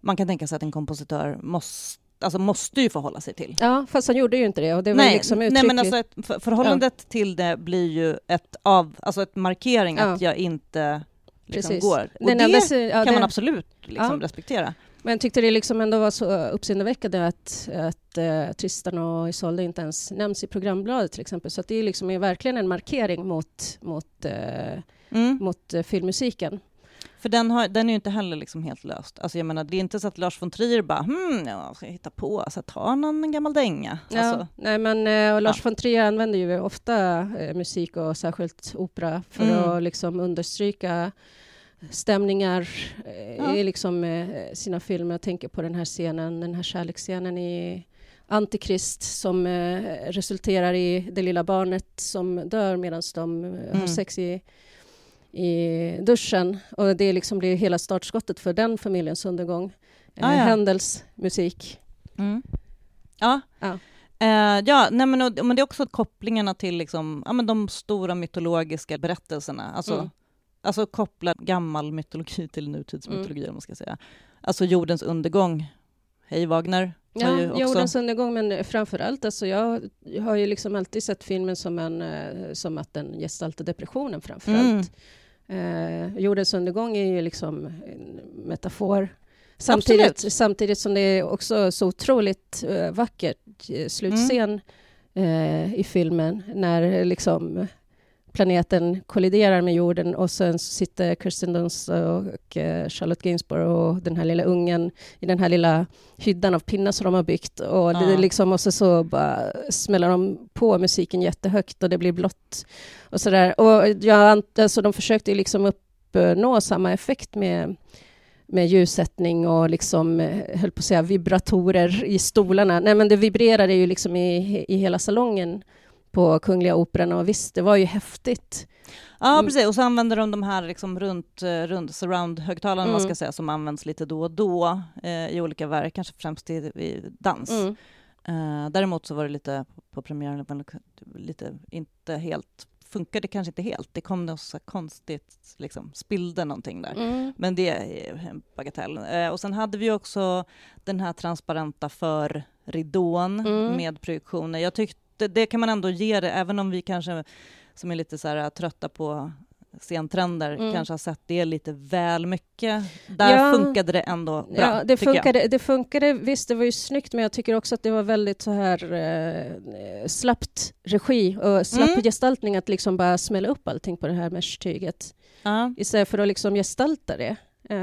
man kan tänka sig att en kompositör måste, alltså måste ju förhålla sig till. ja, fast han gjorde ju inte det och det var Nej, liksom nej, men alltså ett, för, förhållandet till det blir ju ett av, alltså ett markering Ja. att jag inte liksom Precis. går. Och Den det enda ja, kan man absolut liksom Ja. respektera. Men jag tyckte det liksom ändå var så uppseendeväckande att, att uh, Tristan och Isolde inte ens nämns i programbladet till exempel. Så det är liksom är verkligen en markering mot, mot, eh, Mm. mot eh, filmmusiken. För den, har, den är ju inte heller liksom helt löst. Alltså jag menar, det är inte så att Lars von Trier bara hmm, ja, ska jag hitta på, alltså, ta någon gammal dänga. Ja, Alltså, nej, men, eh, och Lars von Trier använder ju ofta eh, musik och särskilt opera för Mm. att liksom understryka stämningar eh, Ja. i liksom, sina filmer. Jag tänker på den här scenen, den här kärleksscenen i Antikrist som resulterar i det lilla barnet som dör medan de eh, har Mm. sex i, i duschen. Och det liksom blir hela startskottet för den familjens undergång. Eh, Ah, ja. Händels musik. mm. Ja. Ja. Eh, ja, nej men, och, men det är också kopplingarna till liksom, ja, men de stora mytologiska berättelserna. Alltså, Mm. alltså koppla gammal mytologi till nutidsmytologi, Mm. om man ska säga. Alltså jordens undergång. Hej Wagner. Ja, ju också- jordens undergång, men framför allt, alltså jag, jag har ju liksom alltid sett filmen som, en, eh, som att den gestaltar depressionen framför Mm. Eh, jordens undergång är ju liksom en metafor. Samtidigt, Absolut. samtidigt som det är också så otroligt eh, vackert eh, slutscen eh, i filmen när liksom planeten kolliderar med jorden och sen så sitter Kirsten Dunst och eh, Charlotte Gainsbourg och den här lilla ungen i den här lilla hyddan av pinnar som de har byggt och det Ja. är liksom och så, så bara smäller de på musiken jättehögt och det blir blått och sådär. Och jag, alltså de försökte liksom uppnå samma effekt med med ljussättning och liksom, eh, höll på att säga vibratorer i stolarna. Nej, men det vibrerade ju liksom i, i hela salongen på Kungliga Operan och visst, det var ju häftigt. Ja, Mm. precis. Och så använder de de här liksom runt, eh, runt surround-högtalarna, man Mm. ska säga, som används lite då och då eh, i olika verk, kanske främst i, i dans. Mm. Eh, däremot så var det lite på premiären, men lite inte helt, funkade kanske inte helt. Det kom något så konstigt, liksom, spillde någonting där. Mm. Men det är en bagatell. Eh, och sen hade vi också den här transparenta förridån Mm. med projektioner. Jag tyckte, det kan man ändå ge det, även om vi kanske som är lite så här trötta på scentrender Mm. kanske har sett det lite väl mycket. Där Ja. funkade det ändå bra, Ja, det tycker jag. funkade, det funkade, visst det var ju snyggt men jag tycker också att det var väldigt så här eh, slappt regi och slapp Mm. gestaltning att liksom bara smälla upp allting på det här mesh-tyget Ja. istället för att liksom gestalta det. Eh,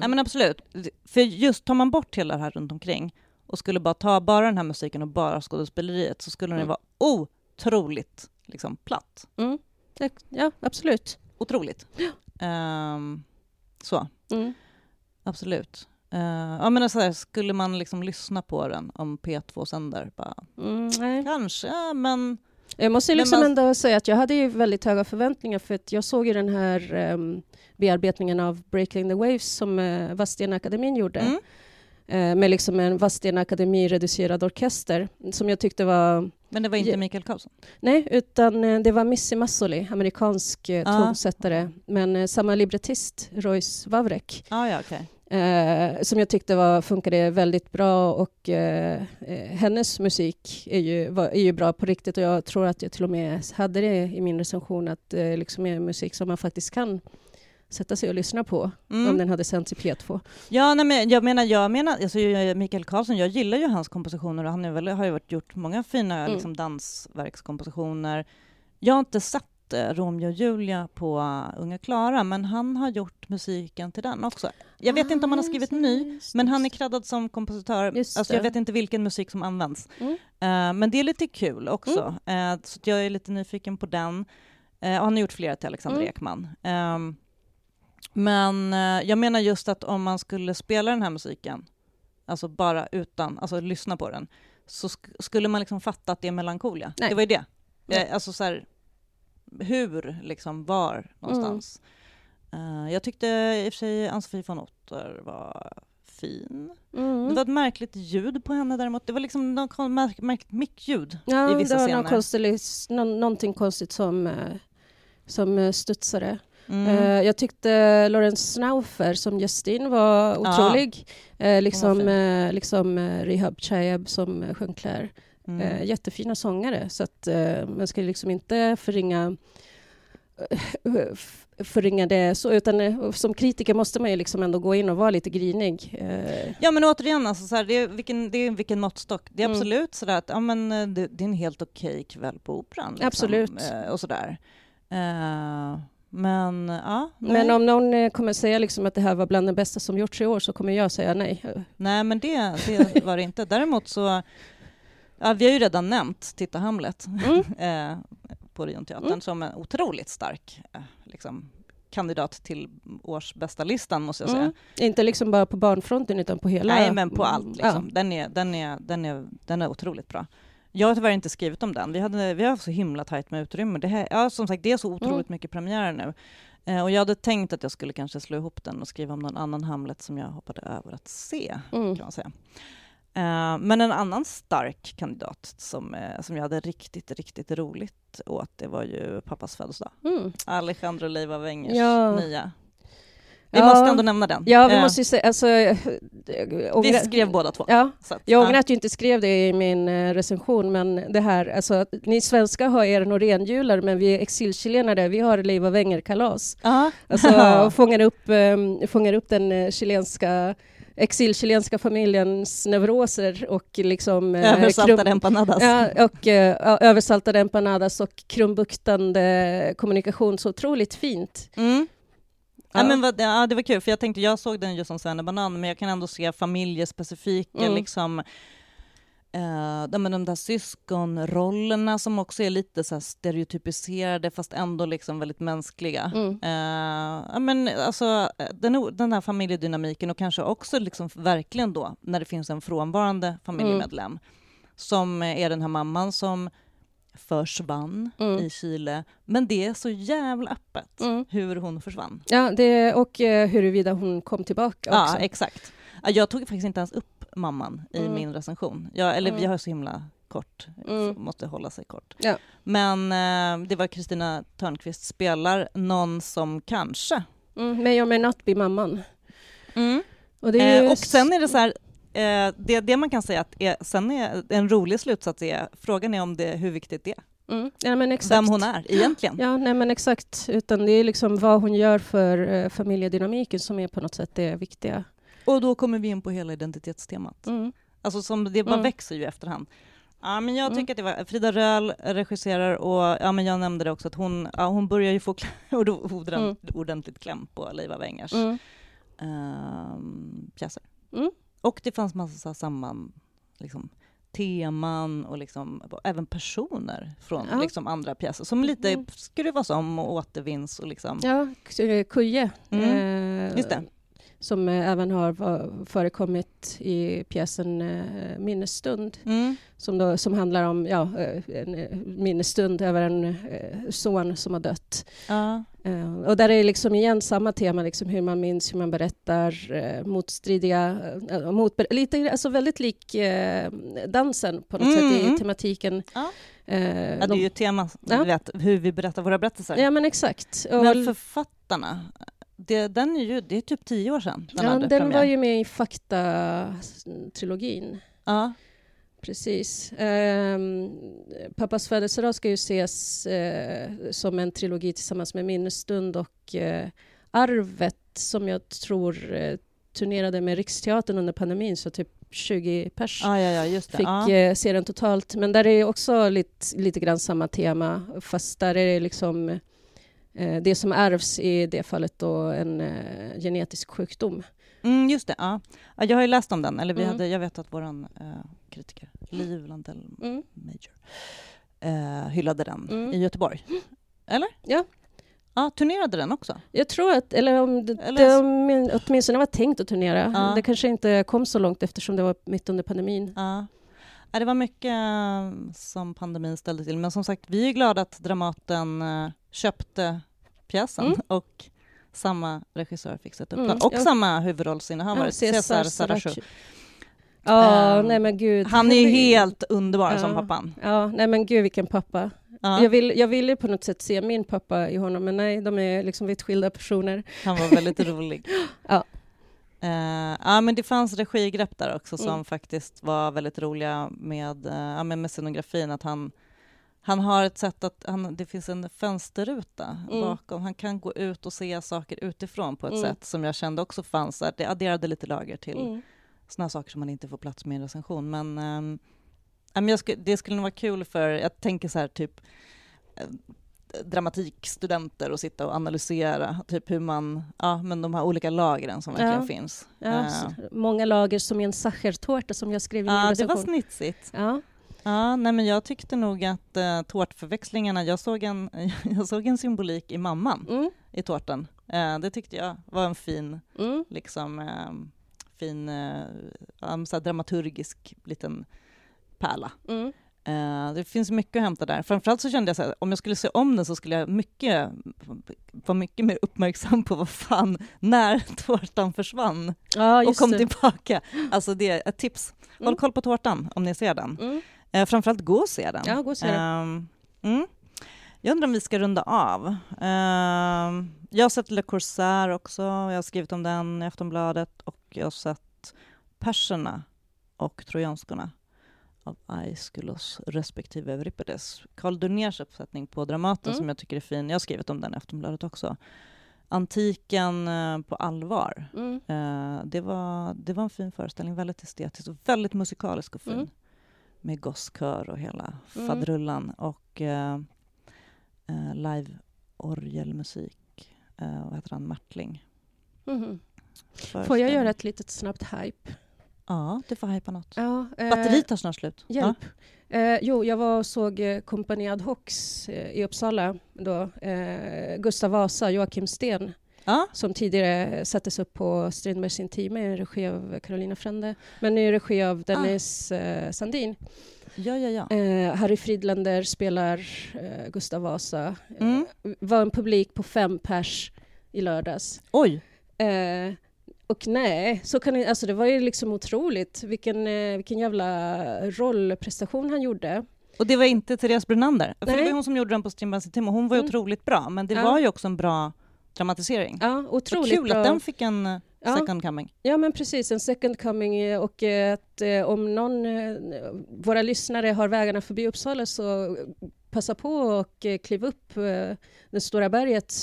Ja, men absolut. För just tar man bort hela det här runt omkring och skulle bara ta bara den här musiken och bara skådespeleriet så skulle den Mm. vara otroligt liksom, platt. mm, ja, absolut. Otroligt. Ehm, så, Mm. absolut. Uh, ja, men så här, skulle man liksom lyssna på den om P2 sänder? Bara, Mm, nej. kanske, men... Jag måste liksom man- ändå säga att jag hade ju väldigt höga förväntningar för att jag såg ju den här um, bearbetningen av Breaking the Waves som uh, Vadstena-akademin gjorde. Mm. Eh, med liksom en Vadstena Akademi-reducerad orkester som jag tyckte var... Men det var inte. Mikael Karlsson? Nej, utan eh, det var Missy Massoli, amerikansk eh, Ah. tonsättare, men eh, samma librettist, Royce Vavrek, Ah, ja, okej. eh, som jag tyckte var, funkade väldigt bra och eh, eh, hennes musik är ju, var, är ju bra på riktigt och jag tror att jag till och med hade det i min recension att det liksom är musik som man faktiskt kan sätta sig och lyssna på Mm. om den hade sänts i P2. Ja, nej, men jag menar, jag menar alltså, Mikael Karlsson, jag gillar ju hans kompositioner och han är väl, har ju varit, gjort många fina Mm. liksom, dansverkskompositioner. Jag har inte sett eh, Romeo och Julia på uh, Unga Klara, men han har gjort musiken till den också. Jag vet inte om han har skrivit ny, men han är creddad som kompositör. Alltså, jag vet inte vilken musik som används. Mm. Eh, men det är lite kul också, Mm. Eh, så jag är lite nyfiken på den. Eh, och han har gjort flera till Alexander Mm. Ekman. Ehm, men eh, jag menar just att om man skulle spela den här musiken, alltså bara utan, alltså lyssna på den, så sk- skulle man liksom fatta att det är melankolia. Nej. Det var ju det. Nej. Eh, alltså så här, hur, liksom, var någonstans. Eh, jag tyckte i och för sig Ann-Sofie von Otter var fin. Mm. Det var ett märkligt ljud på henne däremot. Det var liksom något märk- märkligt mickljud Ja, i vissa det var scener. någon konstig, någon, någonting konstigt som, som studsade. Mm. Eh, jag tyckte Lawrence Snaufer som Justin var otrolig. Eh, liksom eh, liksom eh, Rehab Chayeb som sjöng Claire. Mm. Jättefina sångare, så att man ska liksom inte förringa förringa det så, utan som kritiker måste man ju liksom ändå gå in och vara lite grinig. Ja men återigen, alltså, så här, det, är vilken, det är vilken måttstock. Det är Mm. absolut sådär att ja, men, det, det är en helt okej kväll på Operan. Liksom, Absolut. Och sådär. Eh, men ja, nej. men om någon eh, kommer säga liksom att det här var bland det bästa som gjorts i år så kommer jag säga nej. Nej men det, det var det inte. Däremot så, ja, vi har ju redan nämnt Titta Hamlet Mm. eh, på Orionteatern Mm. som en otroligt stark eh, liksom, kandidat till års bästa listan måste jag säga. Mm. Inte liksom bara på barnfronten utan på hela... Nej, men på Mm, allt. Liksom. Den, är, den, är, den, är, den är otroligt bra. Jag har tyvärr inte skrivit om den. Vi, hade, vi har så himla tajt med utrymme. Det, här, ja, som sagt, det är så otroligt Mm. mycket premiärer nu. Eh, och jag hade tänkt att jag skulle kanske slå ihop den och skriva om någon annan Hamlet som jag hoppade över att se. Mm. kan man säga. Eh, men en annan stark kandidat som, eh, som jag hade riktigt, riktigt roligt åt, det var ju pappas födelsedag. Mm. Alejandro Leiva Wengers Ja. nya. Vi Ja. måste ändå nämna den. Ja, vi Eh, måste ju säga... Alltså, eh, vi skrev båda två. Ja, Så att, jag ja. ångrar att jag inte skrev det i min eh, recension, men det här, alltså, ni svenskar har er norenjular, men vi exilchilenare, vi har Leiva Wenger-kalas. Ja. Alltså, fångar upp, eh, fångar upp den chilenska exilchilenska familjens neuroser och liksom... Översaltade krum- empanadas. Ja, och ja, översaltade empanadas och krumbuktande kommunikation så otroligt fint. Mm. Ja. Men vad, ja, det var kul, för jag tänkte, jag såg den just som Svennebanan, men jag kan ändå se familjespecifika, Mm. liksom, eh, de, de där syskonrollerna som också är lite så stereotypiserade, fast ändå liksom väldigt mänskliga. Mm. Ja, men alltså, den, den här familjedynamiken och kanske också liksom verkligen då när det finns en frånvarande familjemedlem som är den här mamman som försvann Mm. i Chile. Men det är så jävla öppet Mm. hur hon försvann. Ja, det, och eh, huruvida hon kom tillbaka Ja, också. exakt. Ja, Jag tog faktiskt inte ens upp mamman i Mm. min recension. Jag, eller Mm. vi har så himla kort, Mm. måste hålla sig kort. Ja. Men eh, det var Kristina Törnqvist spelar någon som kanske... Mm, may or may not be mamman. Och, Mm. Eh, och sen är det så här, eh, det, det man kan säga att är, sen är en rolig slutsats är, frågan är om det, hur viktigt det är. Mm, ja, men exakt. Vem hon är egentligen. Ja, nej men exakt. Utan det är liksom vad hon gör för eh, familjedynamiken som är på något sätt det viktiga. Och då kommer vi in på hela identitetstemat. Mm. Alltså som det bara Mm. växer ju efterhand. Ja, men jag Mm. tycker att det var Frida Röhl regisserar och ja, men jag nämnde det också att hon, ja, hon börjar ju få Mm. ordentligt kläm på Leiva Wengers. Mm. ehm, pjäser. Mm. Och det fanns massa samman, liksom, teman och liksom, även personer från Ja. liksom, andra pjäser som lite Mm. skruvas om och återvinns. Och liksom. Ja, Kuje. Mm, eh, just det. Som eh, även har förekommit i pjäsen eh, Minnesstund. Mm. Som, då, som handlar om ja, eh, en minnesstund över en son som har dött. Ja. Och där är liksom igen samma tema, liksom hur man minns, hur man berättar, motstridiga, mot, lite, alltså väldigt lik dansen på något Mm, sätt i mm. tematiken. Ja. Eh, Ja, det är ju ett tema, Ja. vet, hur vi berättar våra berättelser. ja men exakt. Och, Men författarna, det, den är ju, det är typ tio år sedan den ja, hade den premiär. var ju med i Fakta-trilogin. Ja. Precis. Ehm, pappas födelsedag ska ju ses eh, som en trilogi tillsammans med Minnesstund och eh, Arvet som jag tror eh, turnerade med Riksteatern under pandemin, så typ 20 pers Ja, ja, ja, fick ja. eh, se den totalt. Men där är också lite, lite grann samma tema, fast där är det liksom det som ärvs i det fallet då en eh, genetisk sjukdom. Mm, just det, ja. ja. Jag har ju läst om den, eller vi Mm. hade, jag vet att vår uh, kritiker, Liv Landell Mm. Major, eh, hyllade den Mm. i Göteborg. Eller? Ja. Ja, turnerade den också? Jag tror att, eller om det, Eller- det om- åtminstone var tänkt att turnera. Ja. Det kanske inte kom så långt eftersom det var mitt under pandemin. Ja. Ja, det var mycket eh, som pandemin ställde till, men som sagt, vi är glada att Dramaten eh, köpte pjäsen Mm. och samma regissör fick sätta upp Mm, den. Och ja. samma huvudrollsinnehavare, Ja, Cesar Sarachu. Ja, Ehm, nej men gud. Han är ju helt underbar Ja. som pappan. Ja, nej men gud vilken pappa. Ja, Jag, vill, jag ville på något sätt se min pappa i honom, men nej, de är liksom vitt skilda personer. Han var väldigt rolig. Ja. Eh, ja, men det fanns regigrepp där också som Mm. faktiskt var väldigt roliga med, uh, med scenografin. Att han, han har ett sätt att, han, det finns en fönsterruta Mm. bakom. Han kan gå ut och se saker utifrån på ett Mm. sätt som jag kände också fanns där. Det adderade lite lager till Mm. såna saker som man inte får plats med i en recension. Men, ehm, men jag sku, det skulle nog vara kul för, jag tänker så här typ eh, dramatikstudenter och sitta och analysera typ hur man, ja men de här olika lagren som verkligen Ja. finns. Ja, så många lager som i en sachertårta som jag skrev i min ja, det var recension. snitsigt. Ja, Ja, nej men jag tyckte nog att uh, tårtförväxlingarna, jag såg, en, jag såg en symbolik i mamman mm, i tårtan. Eh, det tyckte jag var en fin mm, liksom eh, fin eh, dramaturgisk liten pärla. mm. Eh, det finns mycket att hämta där. Framförallt så kände jag så här, om jag skulle se om den så skulle jag mycket, vara mycket mer uppmärksam på vad fan, när tårtan försvann Ja, och kom det. tillbaka. Alltså det är ett tips. Håll Mm. koll på tårtan om ni ser den. Mm. Eh, framförallt gå och se den. Ja, gå och se den. Ehm, mm. Jag undrar om vi ska runda av. Ehm, jag har sett Le Corsair också, jag har skrivit om den i Aftonbladet och jag har sett Perserna och Trojanskorna av Aeschylus respektive Euripides. Carl Duniers uppsättning på Dramaten Mm. som jag tycker är fin. Jag har skrivit om den i Aftonbladet också. Antiken eh, på allvar. Mm. Eh, det, var, det var en fin föreställning, väldigt estetisk och väldigt musikalisk och fin. Mm. Med gosskör och hela Mm. fadrullan och eh, eh, live-orgelmusik. Eh, vad heter han? Martling. Mhm. Får jag göra ett litet snabbt hype? Ja, du får hypa något. Ja, eh, Batteriet tar snart slut. Hjälp. Eh, jo, jag var och såg eh, Kompani Ad Hocs eh, i Uppsala. Då, eh, Gustav Vasa, Joakim Sten, Ja. som tidigare sattes upp på Strindbergs Intima i regi av Carolina Frände, men nu i regi av Dennis eh, Sandin. Ja, ja, ja. Eh, Harry Fridlander spelar eh, Gustav Vasa. Mm. Eh, var en publik på fem pers i lördags. Oj! Eh, och nej, så kan alltså det var ju liksom otroligt vilken, eh, vilken jävla rollprestation han gjorde. Och det var inte Therese Brunander. För det var hon som gjorde den på Strindbergs och hon var ju Mm. otroligt bra. Men det Ja. var ju också en bra dramatisering. Ja, otroligt kul bra. att den fick en eh, Ja. second coming. Ja, men precis. En second coming. eh, Och eh, att om någon, våra lyssnare har vägarna förbi Uppsala så passa på och eh, kliv upp det stora berget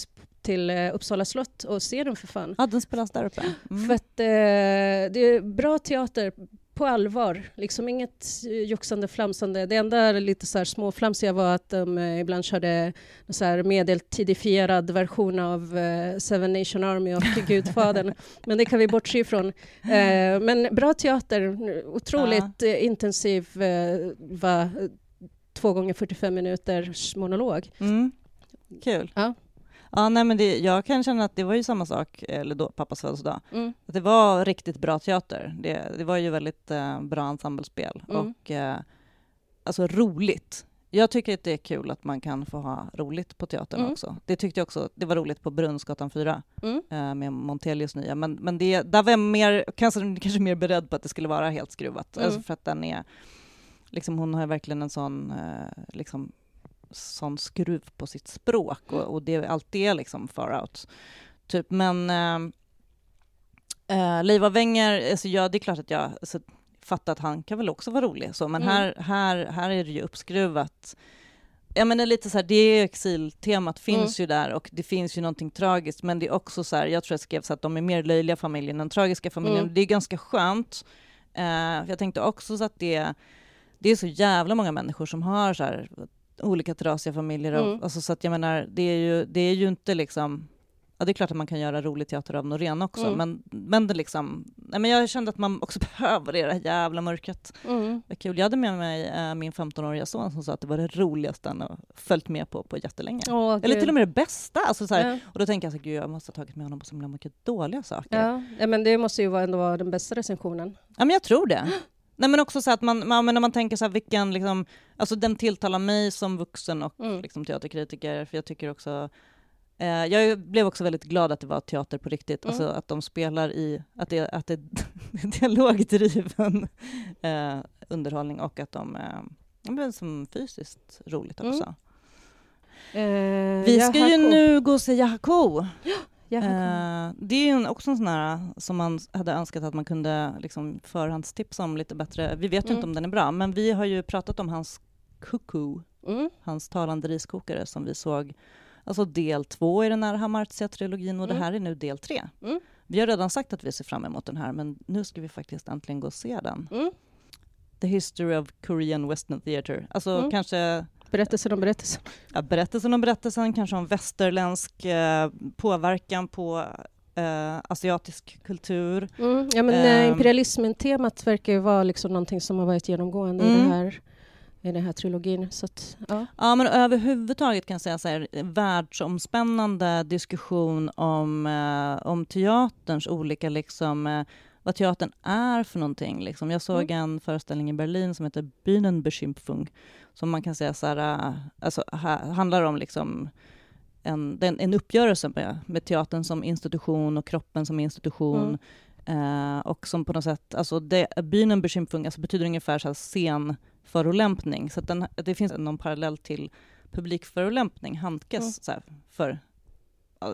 till Uppsala slott och se den för fan. Ja, den spelas där uppe. Mm. För att eh, det är bra teater på allvar. Liksom inget eh, joxande, flamsande. Det enda lite så här småflamsiga var att de eh, ibland körde så här medeltidifierad version av eh, Seven Nation Army och Gudfadern. Men det kan vi bortse ifrån. Men bra teater, otroligt eh, intensiv, eh, va, två gånger 45 minuters monolog. Mm. Kul. Ja. Ja, nej, men det, jag kan känna att det var ju samma sak, eller då, pappas födelsedag. Mm. Att det var riktigt bra teater. Det, det var ju väldigt eh, bra ensemblespel Mm. och eh, alltså roligt. Jag tycker att det är kul att man kan få ha roligt på teatern Mm. också. Det tyckte jag också. Det var roligt på Brunnsgatan 4 Mm. eh, med Montelius nya. Men, men det, där var jag mer, kanske, kanske mer beredd på att det skulle vara helt skruvat. Mm. Alltså för att den är, liksom, hon har verkligen en sån, eh, liksom, sån skruv på sitt språk och, och det alltid är liksom far out. Typ, men eh, eh, Leiva Wenger, alltså, ja, det är klart att jag alltså, fattar att han kan väl också vara rolig, så, men Mm. här, här, här är det ju uppskruvat. Jag menar lite så här, det exiltemat finns ju där och det finns ju någonting tragiskt, men det är också så här, jag tror jag skrev så att de är mer löjliga familjen än tragiska familjen. Mm. Det är ganska skönt. För jag tänkte också så att det, det är så jävla många människor som har så här, olika trasiga familjer. Och, Mm. alltså, så att jag menar, det är ju, det är ju inte liksom Ja, det är klart att man kan göra rolig teater av Norén också, Mm. men, men det liksom... Nej, men jag kände att man också behöver det, här jävla mörkret. Mm. Vad kul. Jag hade med mig eh, min 15-åriga son som sa att det var det roligaste han har följt med på på jättelänge. Åh, Eller till och med det bästa. Alltså, så här, Ja. Och då tänker jag så här, gud, jag måste ha tagit med honom på så himla mycket dåliga saker. Ja. ja, men det måste ju vara ändå vara den bästa recensionen. Ja, men jag tror det. Nej, men också så att man, man, när man tänker så här, vilken, liksom, alltså den tilltalar mig som vuxen och Mm. liksom, teaterkritiker, för jag tycker också eh, jag blev också väldigt glad att det var teater på riktigt, Mm. alltså att de spelar i, att det, att det är dialogdriven eh, underhållning och att de, eh, men som fysiskt roligt Mm. också. Eh, Vi ska ju nu gå och se Yahako. Eh, det är ju en- också en sån här som man hade önskat att man kunde liksom förhandstipsa om lite bättre. Vi vet ju Mm. inte om den är bra, men vi har ju pratat om hans Cuckoo, Mm. hans talande riskokare som vi såg, alltså del två i den här Hamartia-trilogin och Mm. det här är nu del tre. Mm. Vi har redan sagt att vi ser fram emot den här, men nu ska vi faktiskt äntligen gå och se den. Mm. The History of Korean Western Theatre. Alltså Mm. kanske Berättelsen om berättelsen. ja, berättelsen om berättelsen, kanske om västerländsk eh, påverkan på eh, asiatisk kultur. Mm. Ja, men, eh, Ehm. imperialismen-temat verkar ju vara liksom någonting som har varit genomgående i, Mm. det här, i den här trilogin. Så att, ja. Ja, men överhuvudtaget kan jag säga så här, världsomspännande diskussion om, eh, om teaterns olika, liksom, eh, vad teatern är för någonting. Liksom. Jag såg en föreställning i Berlin som heter Bühnenbeschimpfung, som man kan säga så här, eh, alltså, ha, handlar om liksom en, en uppgörelse med, med teatern som institution och kroppen som institution. Eh, och som på något sätt, alltså det, Bühnenbeschimpfung alltså betyder ungefär så här scenförolämpning. Så den, det finns någon parallell till publikförolämpning, Handkes, Mm. så här, för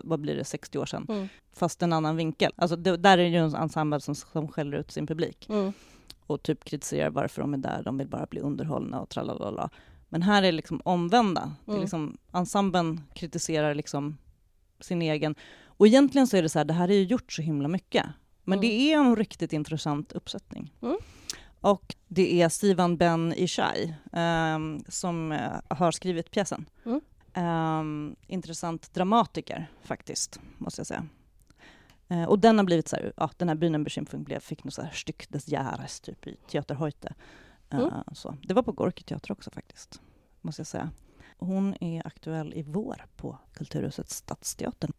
vad blir det, 60 år sedan, Mm. fast en annan vinkel. Alltså det, där är det ju en ensemble som, som skäller ut sin publik Mm. Och typ kritiserar varför de är där, de vill bara bli underhållna och tralalala. Men här är det liksom omvända. Det är Mm. liksom, ensemblen kritiserar liksom sin egen... Och egentligen så är det så här, det här är ju gjort så himla mycket. Men Mm. det är en riktigt intressant uppsättning. Mm. Och det är Sivan Ben Ishai ehm, som eh, har skrivit pjäsen. Ehm, intressant dramatiker faktiskt, måste jag säga. Eh, och den har blivit så här, ja, den här Bühnenbeschimpfung blev, fick något så här Stück des Jahres typ i Teater Heute. Eh, Mm. så. Det var på Gorky teater också faktiskt, måste jag säga. Hon är aktuell i vår på Kulturhuset Stadsteatern.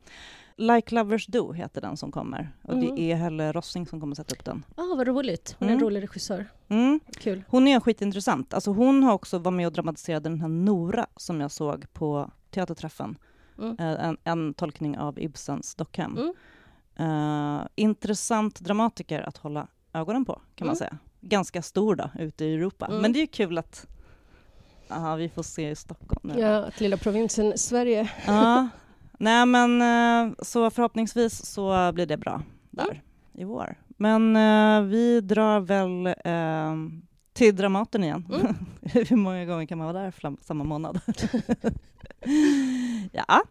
Like Lovers Do heter den som kommer. Och Mm. det är Helle Rossing som kommer sätta upp den. Ah, vad roligt. Hon är en Mm. rolig regissör. Mm. Kul. Hon är skitintressant. Alltså hon har också varit med och dramatiserat den här Nora som jag såg på teaterträffen. Mm. Eh, En, en tolkning av Ibsens Dockhem. Eh, intressant dramatiker att hålla ögonen på, kan man Mm. säga. Ganska stor då, ute i Europa. Mm. Men det är ju kul att aha, vi får se i Stockholm nu. Ja, att lilla provinsen Sverige. Ja. Nej, men eh, så förhoppningsvis så blir det bra där Mm. i vår. Men eh, vi drar väl eh, till Dramaten igen. Mm. Hur många gånger kan man vara där samma månad? ja,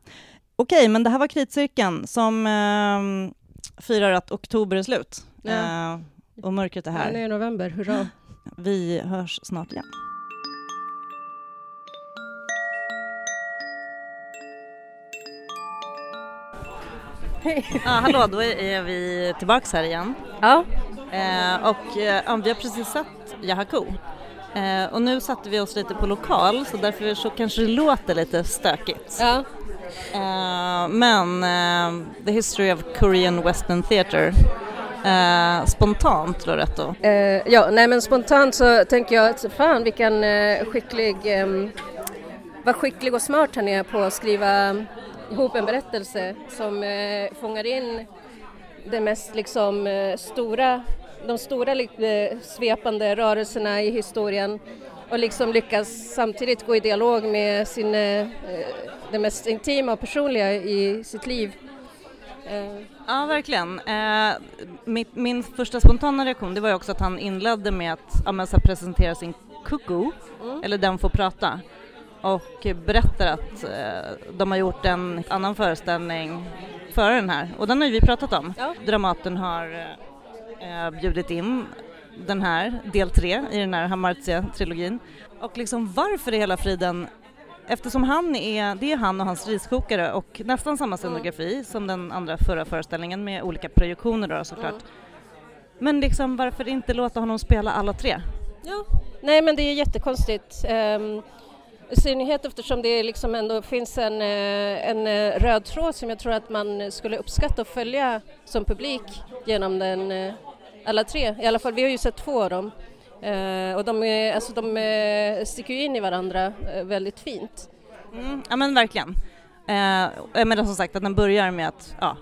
okej, men det här var Kritcirkeln som eh, firar att oktober är slut. Ja. Eh, och mörkret är här. Nu är november, hurra. Vi hörs snart igen. Hej. Ja, hallå, då är vi tillbaks här igen. Ja. Eh, och eh, ja, vi har precis sett Yahako. Eh, och nu satte vi oss lite på lokal så därför så kanske det låter lite stökigt. ja. Eh, men uh, The History of Korean Western Theatre Uh, spontant Loretto. Uh, ja, nej men spontant så tänker jag att fan vilken uh, skicklig, um, vad skicklig och smart han är på att skriva ihop en berättelse som uh, fångar in det mest liksom uh, stora, de stora lite svepande rörelserna i historien och liksom lyckas samtidigt gå i dialog med sin, eh, det mest intima och personliga i sitt liv. Eh, Ja, verkligen. Eh, min, första spontana reaktion det var ju också att han inledde med att ja, presentera sin kuku, eller Den får prata, och berättar att eh, de har gjort en annan föreställning före den här, och den har ju vi pratat om. Ja. Dramaten har bjudit in den här, del tre i den här Hamartia-trilogin. Och liksom varför i hela friden Eftersom han är, det är han och hans riskokare och nästan samma scenografi som den andra förra föreställningen med olika projektioner då såklart. Men liksom varför inte låta honom spela alla tre? Ja. Nej men det är jättekonstigt. Um, I synnerhet eftersom det liksom ändå finns en, eh, en eh, röd tråd som jag tror att man skulle uppskatta att följa som publik genom den, eh, alla tre. I alla fall, vi har ju sett två av dem. Eh, och de, är, alltså, de eh, sticker ju in i varandra eh, väldigt fint. Mm, ja men verkligen. Eh, men som sagt att den börjar med att ja,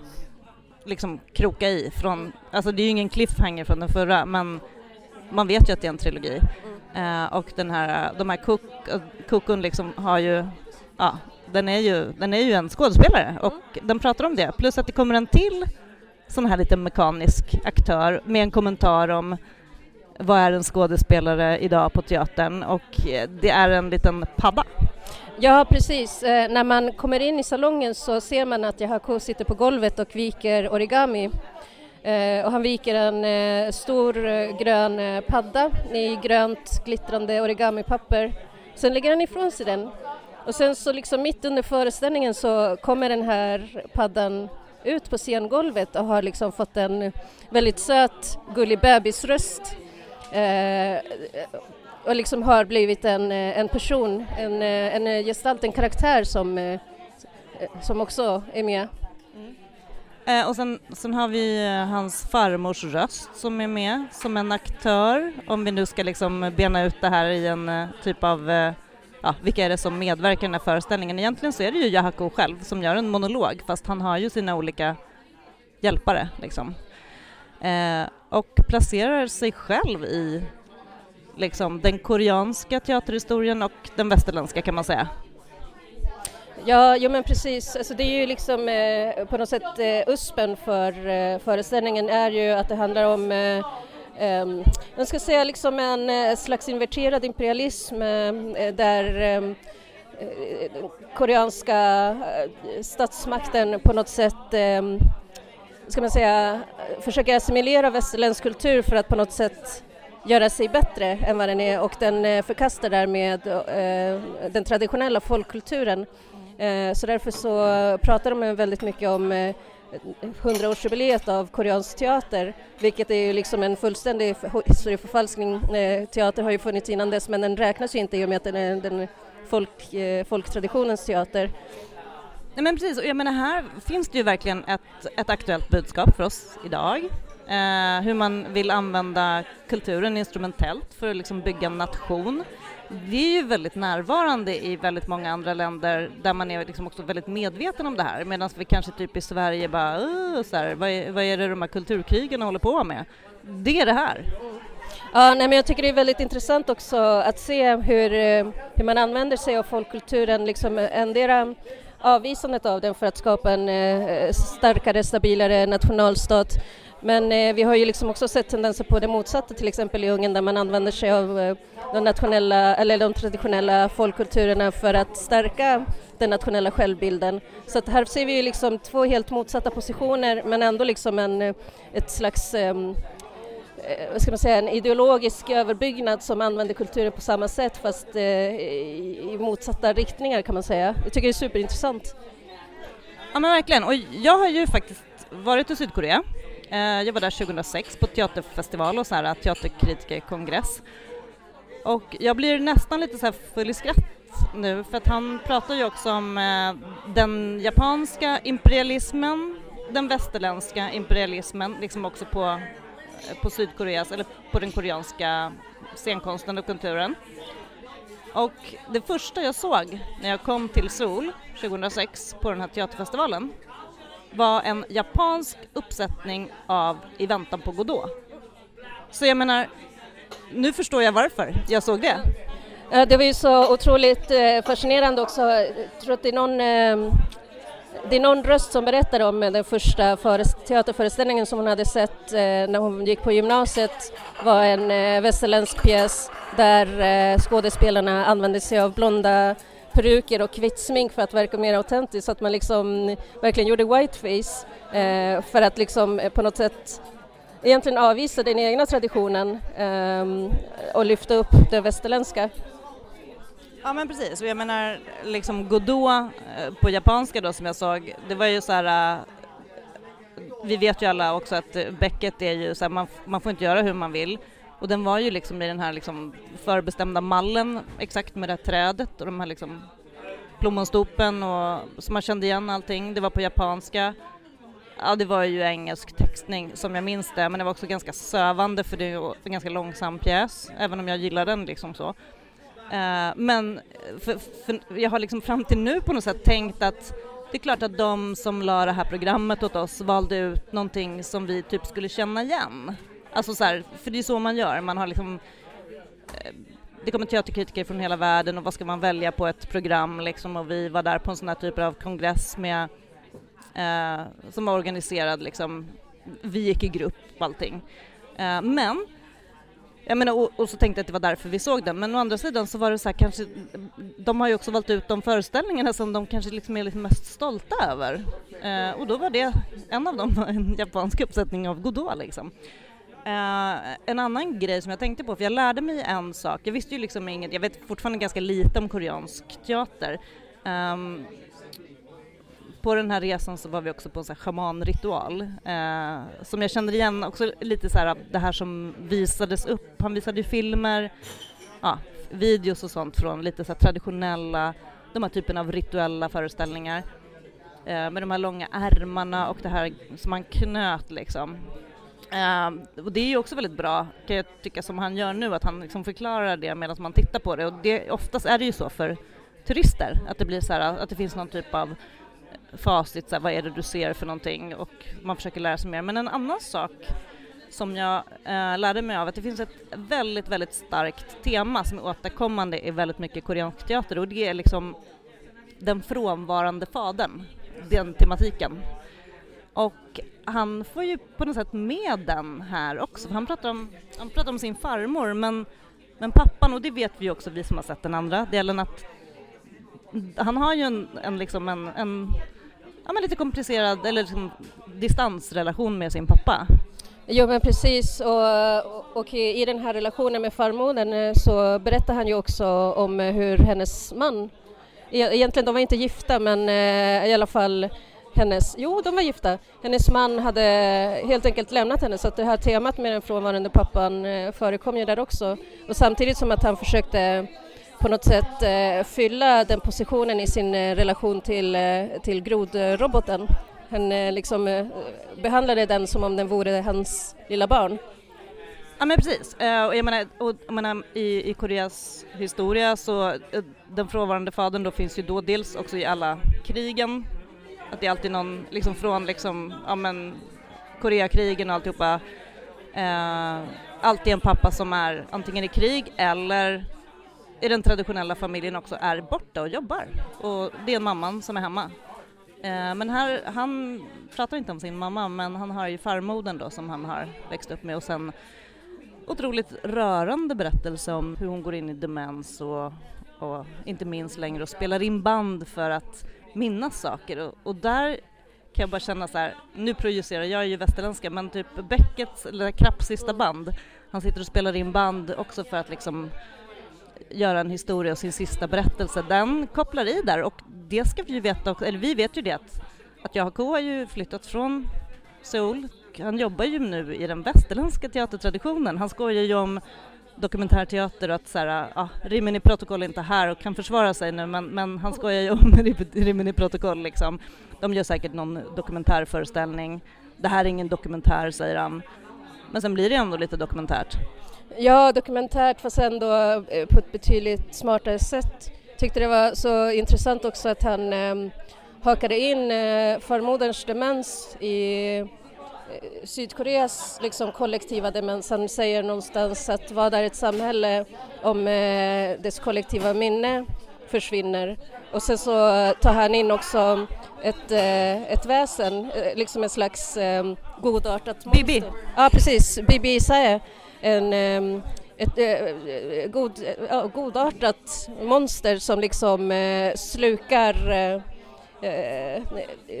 liksom kroka i från, alltså det är ju ingen cliffhanger från den förra men man vet ju att det är en trilogi. Eh, och den här, de här kok, kokon eh, liksom har ju, ja, den är ju, den är ju en skådespelare och den pratar om det. Plus att det kommer en till sån här lite mekanisk aktör med en kommentar om vad är en skådespelare idag på teatern och eh, det är en liten padda. Ja, precis. Eh, när man kommer in i salongen så ser man att Yahako sitter på golvet och viker origami. Eh, och han viker en eh, stor eh, grön eh, padda i grönt glittrande origamipapper. Sen lägger han ifrån sig den. Och sen så liksom mitt under föreställningen så kommer den här paddan ut på scengolvet och har liksom fått en väldigt söt, gullig bebisröst. Eh, och liksom har blivit en, eh, en person, en, eh, en eh, gestalt, en karaktär som, eh, som också är med. Mm. Eh, och sen, sen har vi hans farmors röst som är med som en aktör, om vi nu ska liksom bena ut det här i en typ av, eh, ja, vilka är det som medverkar i den här föreställningen? Egentligen så är det ju Yahako själv som gör en monolog, fast han har ju sina olika hjälpare liksom. Eh, och placerar sig själv i liksom den koreanska teaterhistorien och den västerländska kan man säga. Ja, jo men precis. Alltså det är ju liksom eh, på något sätt eh, uspen för eh, föreställningen är ju att det handlar om eh, jag ska säga liksom en eh, slags inverterad imperialism eh, eh, där den koreanska statsmakten på något sätt ska man säga, försöker assimilera västerländsk kultur för att på något sätt göra sig bättre än vad den är och den eh, förkastar därmed eh, den traditionella folkkulturen. Eh, så därför så pratar de väldigt mycket om 100-årsjubileet av koreansk teater, vilket är ju liksom en fullständig historieförfalskning. Teater har ju funnits innan dess men den räknas ju inte i och med att den är den folk, folktraditionens teater. Nej men precis, och jag menar här finns det ju verkligen ett, ett aktuellt budskap för oss idag. Eh, hur man vill använda kulturen instrumentellt för att liksom bygga en nation. Det är ju väldigt närvarande i väldigt många andra länder där man är liksom också väldigt medveten om det här medan vi kanske typ i Sverige bara så här, vad, är, vad är det de här kulturkrigarna håller på med? Det är det här. Ja, nej, men jag tycker det är väldigt intressant också att se hur, eh, hur man använder sig av folkkulturen, liksom endera avvisandet av den för att skapa en eh, starkare, stabilare nationalstat. Men eh, vi har ju liksom också sett tendenser på det motsatta, till exempel i Ungern där man använder sig av eh, de, nationella, eller de traditionella folkkulturerna för att stärka den nationella självbilden. Så att här ser vi ju liksom två helt motsatta positioner men ändå liksom en, eh, ett slags ehm, Eh, vad ska man säga, en ideologisk överbyggnad som använder kulturen på samma sätt fast eh, i, motsatta riktningar kan man säga. Jag tycker det är superintressant. Ja men verkligen, och jag har ju faktiskt varit i Sydkorea. Eh, jag var där 2006 på teaterfestival och så här teaterkritikerkongress. Och jag blir nästan lite så här full i skratt nu för att han pratar ju också om eh, den japanska imperialismen, den västerländska imperialismen, liksom också på, på Sydkoreas, eller på den koreanska scenkonsten och kulturen. Och det första jag såg när jag kom till Seoul 2006 på den här teaterfestivalen var en japansk uppsättning av I väntan på Godot. Så jag menar, nu förstår jag varför jag såg det. Eh, det var ju så otroligt eh, fascinerande också. Jag tror att det är någon, eh, det är någon röst som berättar om den första teaterföreställningen som hon hade sett eh, när hon gick på gymnasiet var en eh, västerländsk pjäs där eh, skådespelarna använde sig av blonda peruker och kvitt smink för att verka mer autentiskt så att man liksom verkligen gjorde whiteface för att liksom på något sätt egentligen avvisa den egna traditionen ehm, och lyfta upp det västerländska. Ja men precis, och jag menar liksom Godot eh, på japanska då som jag såg, det var ju så här eh, vi vet ju alla också att eh, bäcket är ju så här, man, man får inte göra hur man vill och den var ju liksom i den här liksom förbestämda mallen exakt med det här trädet och de här liksom plommonstopen och så man kände igen allting, det var på japanska. Ja, det var ju engelsk textning som jag minns det, men det var också ganska sövande för det är ju en ganska långsam pjäs, även om jag gillar den liksom så. Eh, men för, för jag har liksom fram till nu på något sätt tänkt att det är klart att de som la det här programmet åt oss valde ut någonting som vi typ skulle känna igen. Alltså så här, för det är så man gör, man har liksom eh, det kommer teaterkritiker från hela världen och vad ska man välja på ett program liksom och vi var där på en sån här typ av kongress med eh, som var organiserad liksom, vi gick i grupp och allting. Eh, men jag menar, och, och, så tänkte jag att det var därför vi såg den, men å andra sidan så var det så här kanske, de har ju också valt ut de föreställningarna som de kanske liksom är lite mest stolta över. Eh, och då var det, en av dem en japansk uppsättning av Godot liksom. Eh, en annan grej som jag tänkte på, för jag lärde mig en sak, jag visste ju liksom inget, jag vet fortfarande ganska lite om koreansk teater. Um, på den här resan så var vi också på en schamanritual eh, som jag känner igen också lite så här det här som visades upp. Han visade ju filmer, ja, videos och sånt från lite så traditionella, de här typen av rituella föreställningar eh, med de här långa ärmarna och det här som han knöt liksom. Eh, och det är ju också väldigt bra, kan jag tycka, som han gör nu, att han liksom förklarar det medan man tittar på det och det, oftast är det ju så för turister, att det blir så här, att det finns någon typ av facit, så här, vad är det du ser för någonting och man försöker lära sig mer. Men en annan sak som jag eh, lärde mig av att det finns ett väldigt, väldigt starkt tema som är återkommande i väldigt mycket koreansk teater och det är liksom den frånvarande fadern, den tematiken. Och han får ju på något sätt med den här också, för han pratar om, han pratar om sin farmor men, men pappan, och det vet vi också vi som har sett den andra delen att han har ju en, en, liksom en, en ja, men lite komplicerad eller liksom distansrelation med sin pappa. Jo men precis. Och, och i den här relationen med farmodern eh, så berättar han ju också om eh, hur hennes man, e, egentligen de var inte gifta men eh, i alla fall hennes, jo de var gifta, hennes man hade helt enkelt lämnat henne så att det här temat med den frånvarande pappan förekom ju där också. Och samtidigt som att han försökte på något sätt eh, fylla den positionen i sin eh, relation till, eh, till grodroboten. Han eh, liksom eh, behandlade den som om den vore hans lilla barn. Ja men precis, eh, och jag menar, och, jag menar i, i Koreas historia så den frånvarande fadern då finns ju då dels också i alla krigen, att det är alltid någon liksom från liksom, ja men Koreakrigen och alltihopa, eh, alltid en pappa som är antingen i krig eller i den traditionella familjen också är borta och jobbar och det är mamman som är hemma. Eh, men här, han pratar inte om sin mamma men han har ju farmodern då som han har växt upp med och sen otroligt rörande berättelse om hur hon går in i demens och, och inte minst längre och spelar in band för att minnas saker och, och där kan jag bara känna så här, nu projicerar jag är ju västerländska, men typ Beckets, eller Krapps sista band, han sitter och spelar in band också för att liksom göra en historia och sin sista berättelse, den kopplar i där och det ska vi ju veta också, eller vi vet ju det att, att har ju flyttat från Seoul, han jobbar ju nu i den västerländska teatertraditionen, han skojar ju om dokumentärteater och att så här, ah, ja, Rimini protokoll är inte här och kan försvara sig nu men, men han skojar ju om Rimini protokoll liksom. De gör säkert någon dokumentärföreställning. Det här är ingen dokumentär säger han. Men sen blir det ändå lite dokumentärt. Ja, dokumentärt fast ändå eh, på ett betydligt smartare sätt. Tyckte det var så intressant också att han eh, hakade in eh, farmoderns demens i eh, Sydkoreas liksom, kollektiva demens. Han säger någonstans att vad är ett samhälle om eh, dess kollektiva minne försvinner? Och sen så tar han in också ett, eh, ett väsen, eh, liksom en slags eh, godartat monster. Bibi? Ja, precis. Bibi Isaiah en, ehm, ett eh, god, godartat monster som liksom eh, slukar eh,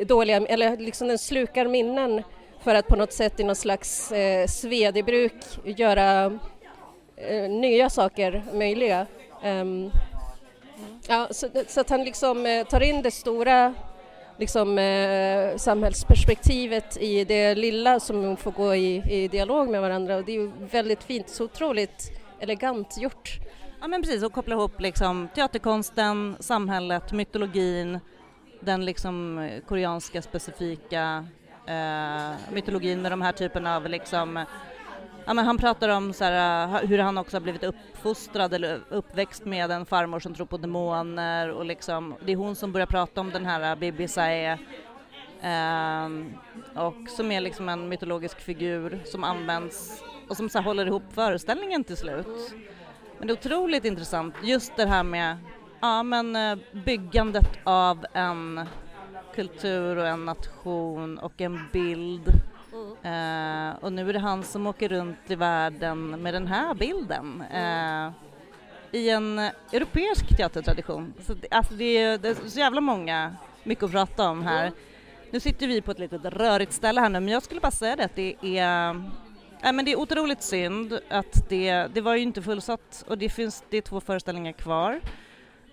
dåliga, eller liksom den slukar minnen för att på något sätt i någon slags eh, svedjebruk göra eh, nya saker möjliga. Um, ja, så, så, att han liksom eh, tar in det stora liksom, eh, samhällsperspektivet i det lilla som får gå i, i dialog med varandra och det är ju väldigt fint, så otroligt elegant gjort. Ja men precis, och koppla ihop liksom teaterkonsten, samhället, mytologin, den liksom eh, koreanska specifika eh, mytologin med de här typerna av liksom Ja, men han pratar om så här, eh, hur han också har blivit uppfostrad eller uppväxt med en farmor som tror på demoner och liksom, det är hon som börjar prata om den här eh, Bibi Sae Um, och som är liksom en mytologisk figur som används och som så här, håller ihop föreställningen till slut. Men det är otroligt intressant just det här med ja, men, eh, byggandet av en kultur och en nation och en bild Eh, och nu är det han som åker runt i världen med den här bilden Eh, i en europeisk teatertradition. Så det, alltså det, är, det är så jävla många, mycket att prata om här. Nu sitter vi på ett litet rörigt ställe här nu, men jag skulle bara säga det att det är Nej, men det är otroligt synd att det, det var ju inte fullsatt och det finns, det är två föreställningar kvar.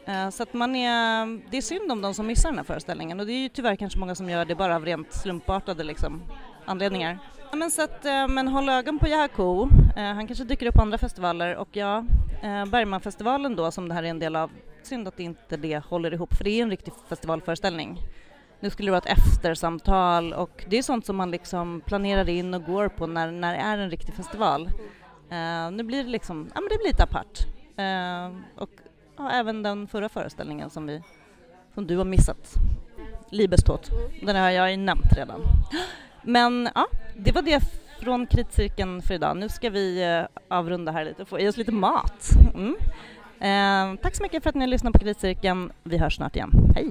Uh, så att man är, det är synd om de som missar den här föreställningen och det är ju tyvärr kanske många som gör det bara av rent slumpartade liksom, anledningar. Ja, men, så att, eh, men håll ögon på Jaco. Eh, han kanske dyker upp på andra festivaler och ja, eh, Bergmanfestivalen då som det här är en del av, synd att inte det håller ihop för det är en riktig festivalföreställning. Nu skulle det vara ett eftersamtal och det är sånt som man liksom planerar in och går på när, när det är en riktig festival. Uh, nu blir det liksom, ja men det blir lite apart. Uh, och ja, även den förra föreställningen som vi, som du har missat. Libestot, den har jag ju nämnt redan. Men ja, det var det från Kritcirkeln för idag. Nu ska vi eh, avrunda här lite och få i oss lite mat. Mm. Eh, tack så mycket för att ni har lyssnat på Kritcirkeln. Vi hörs snart igen. Hej!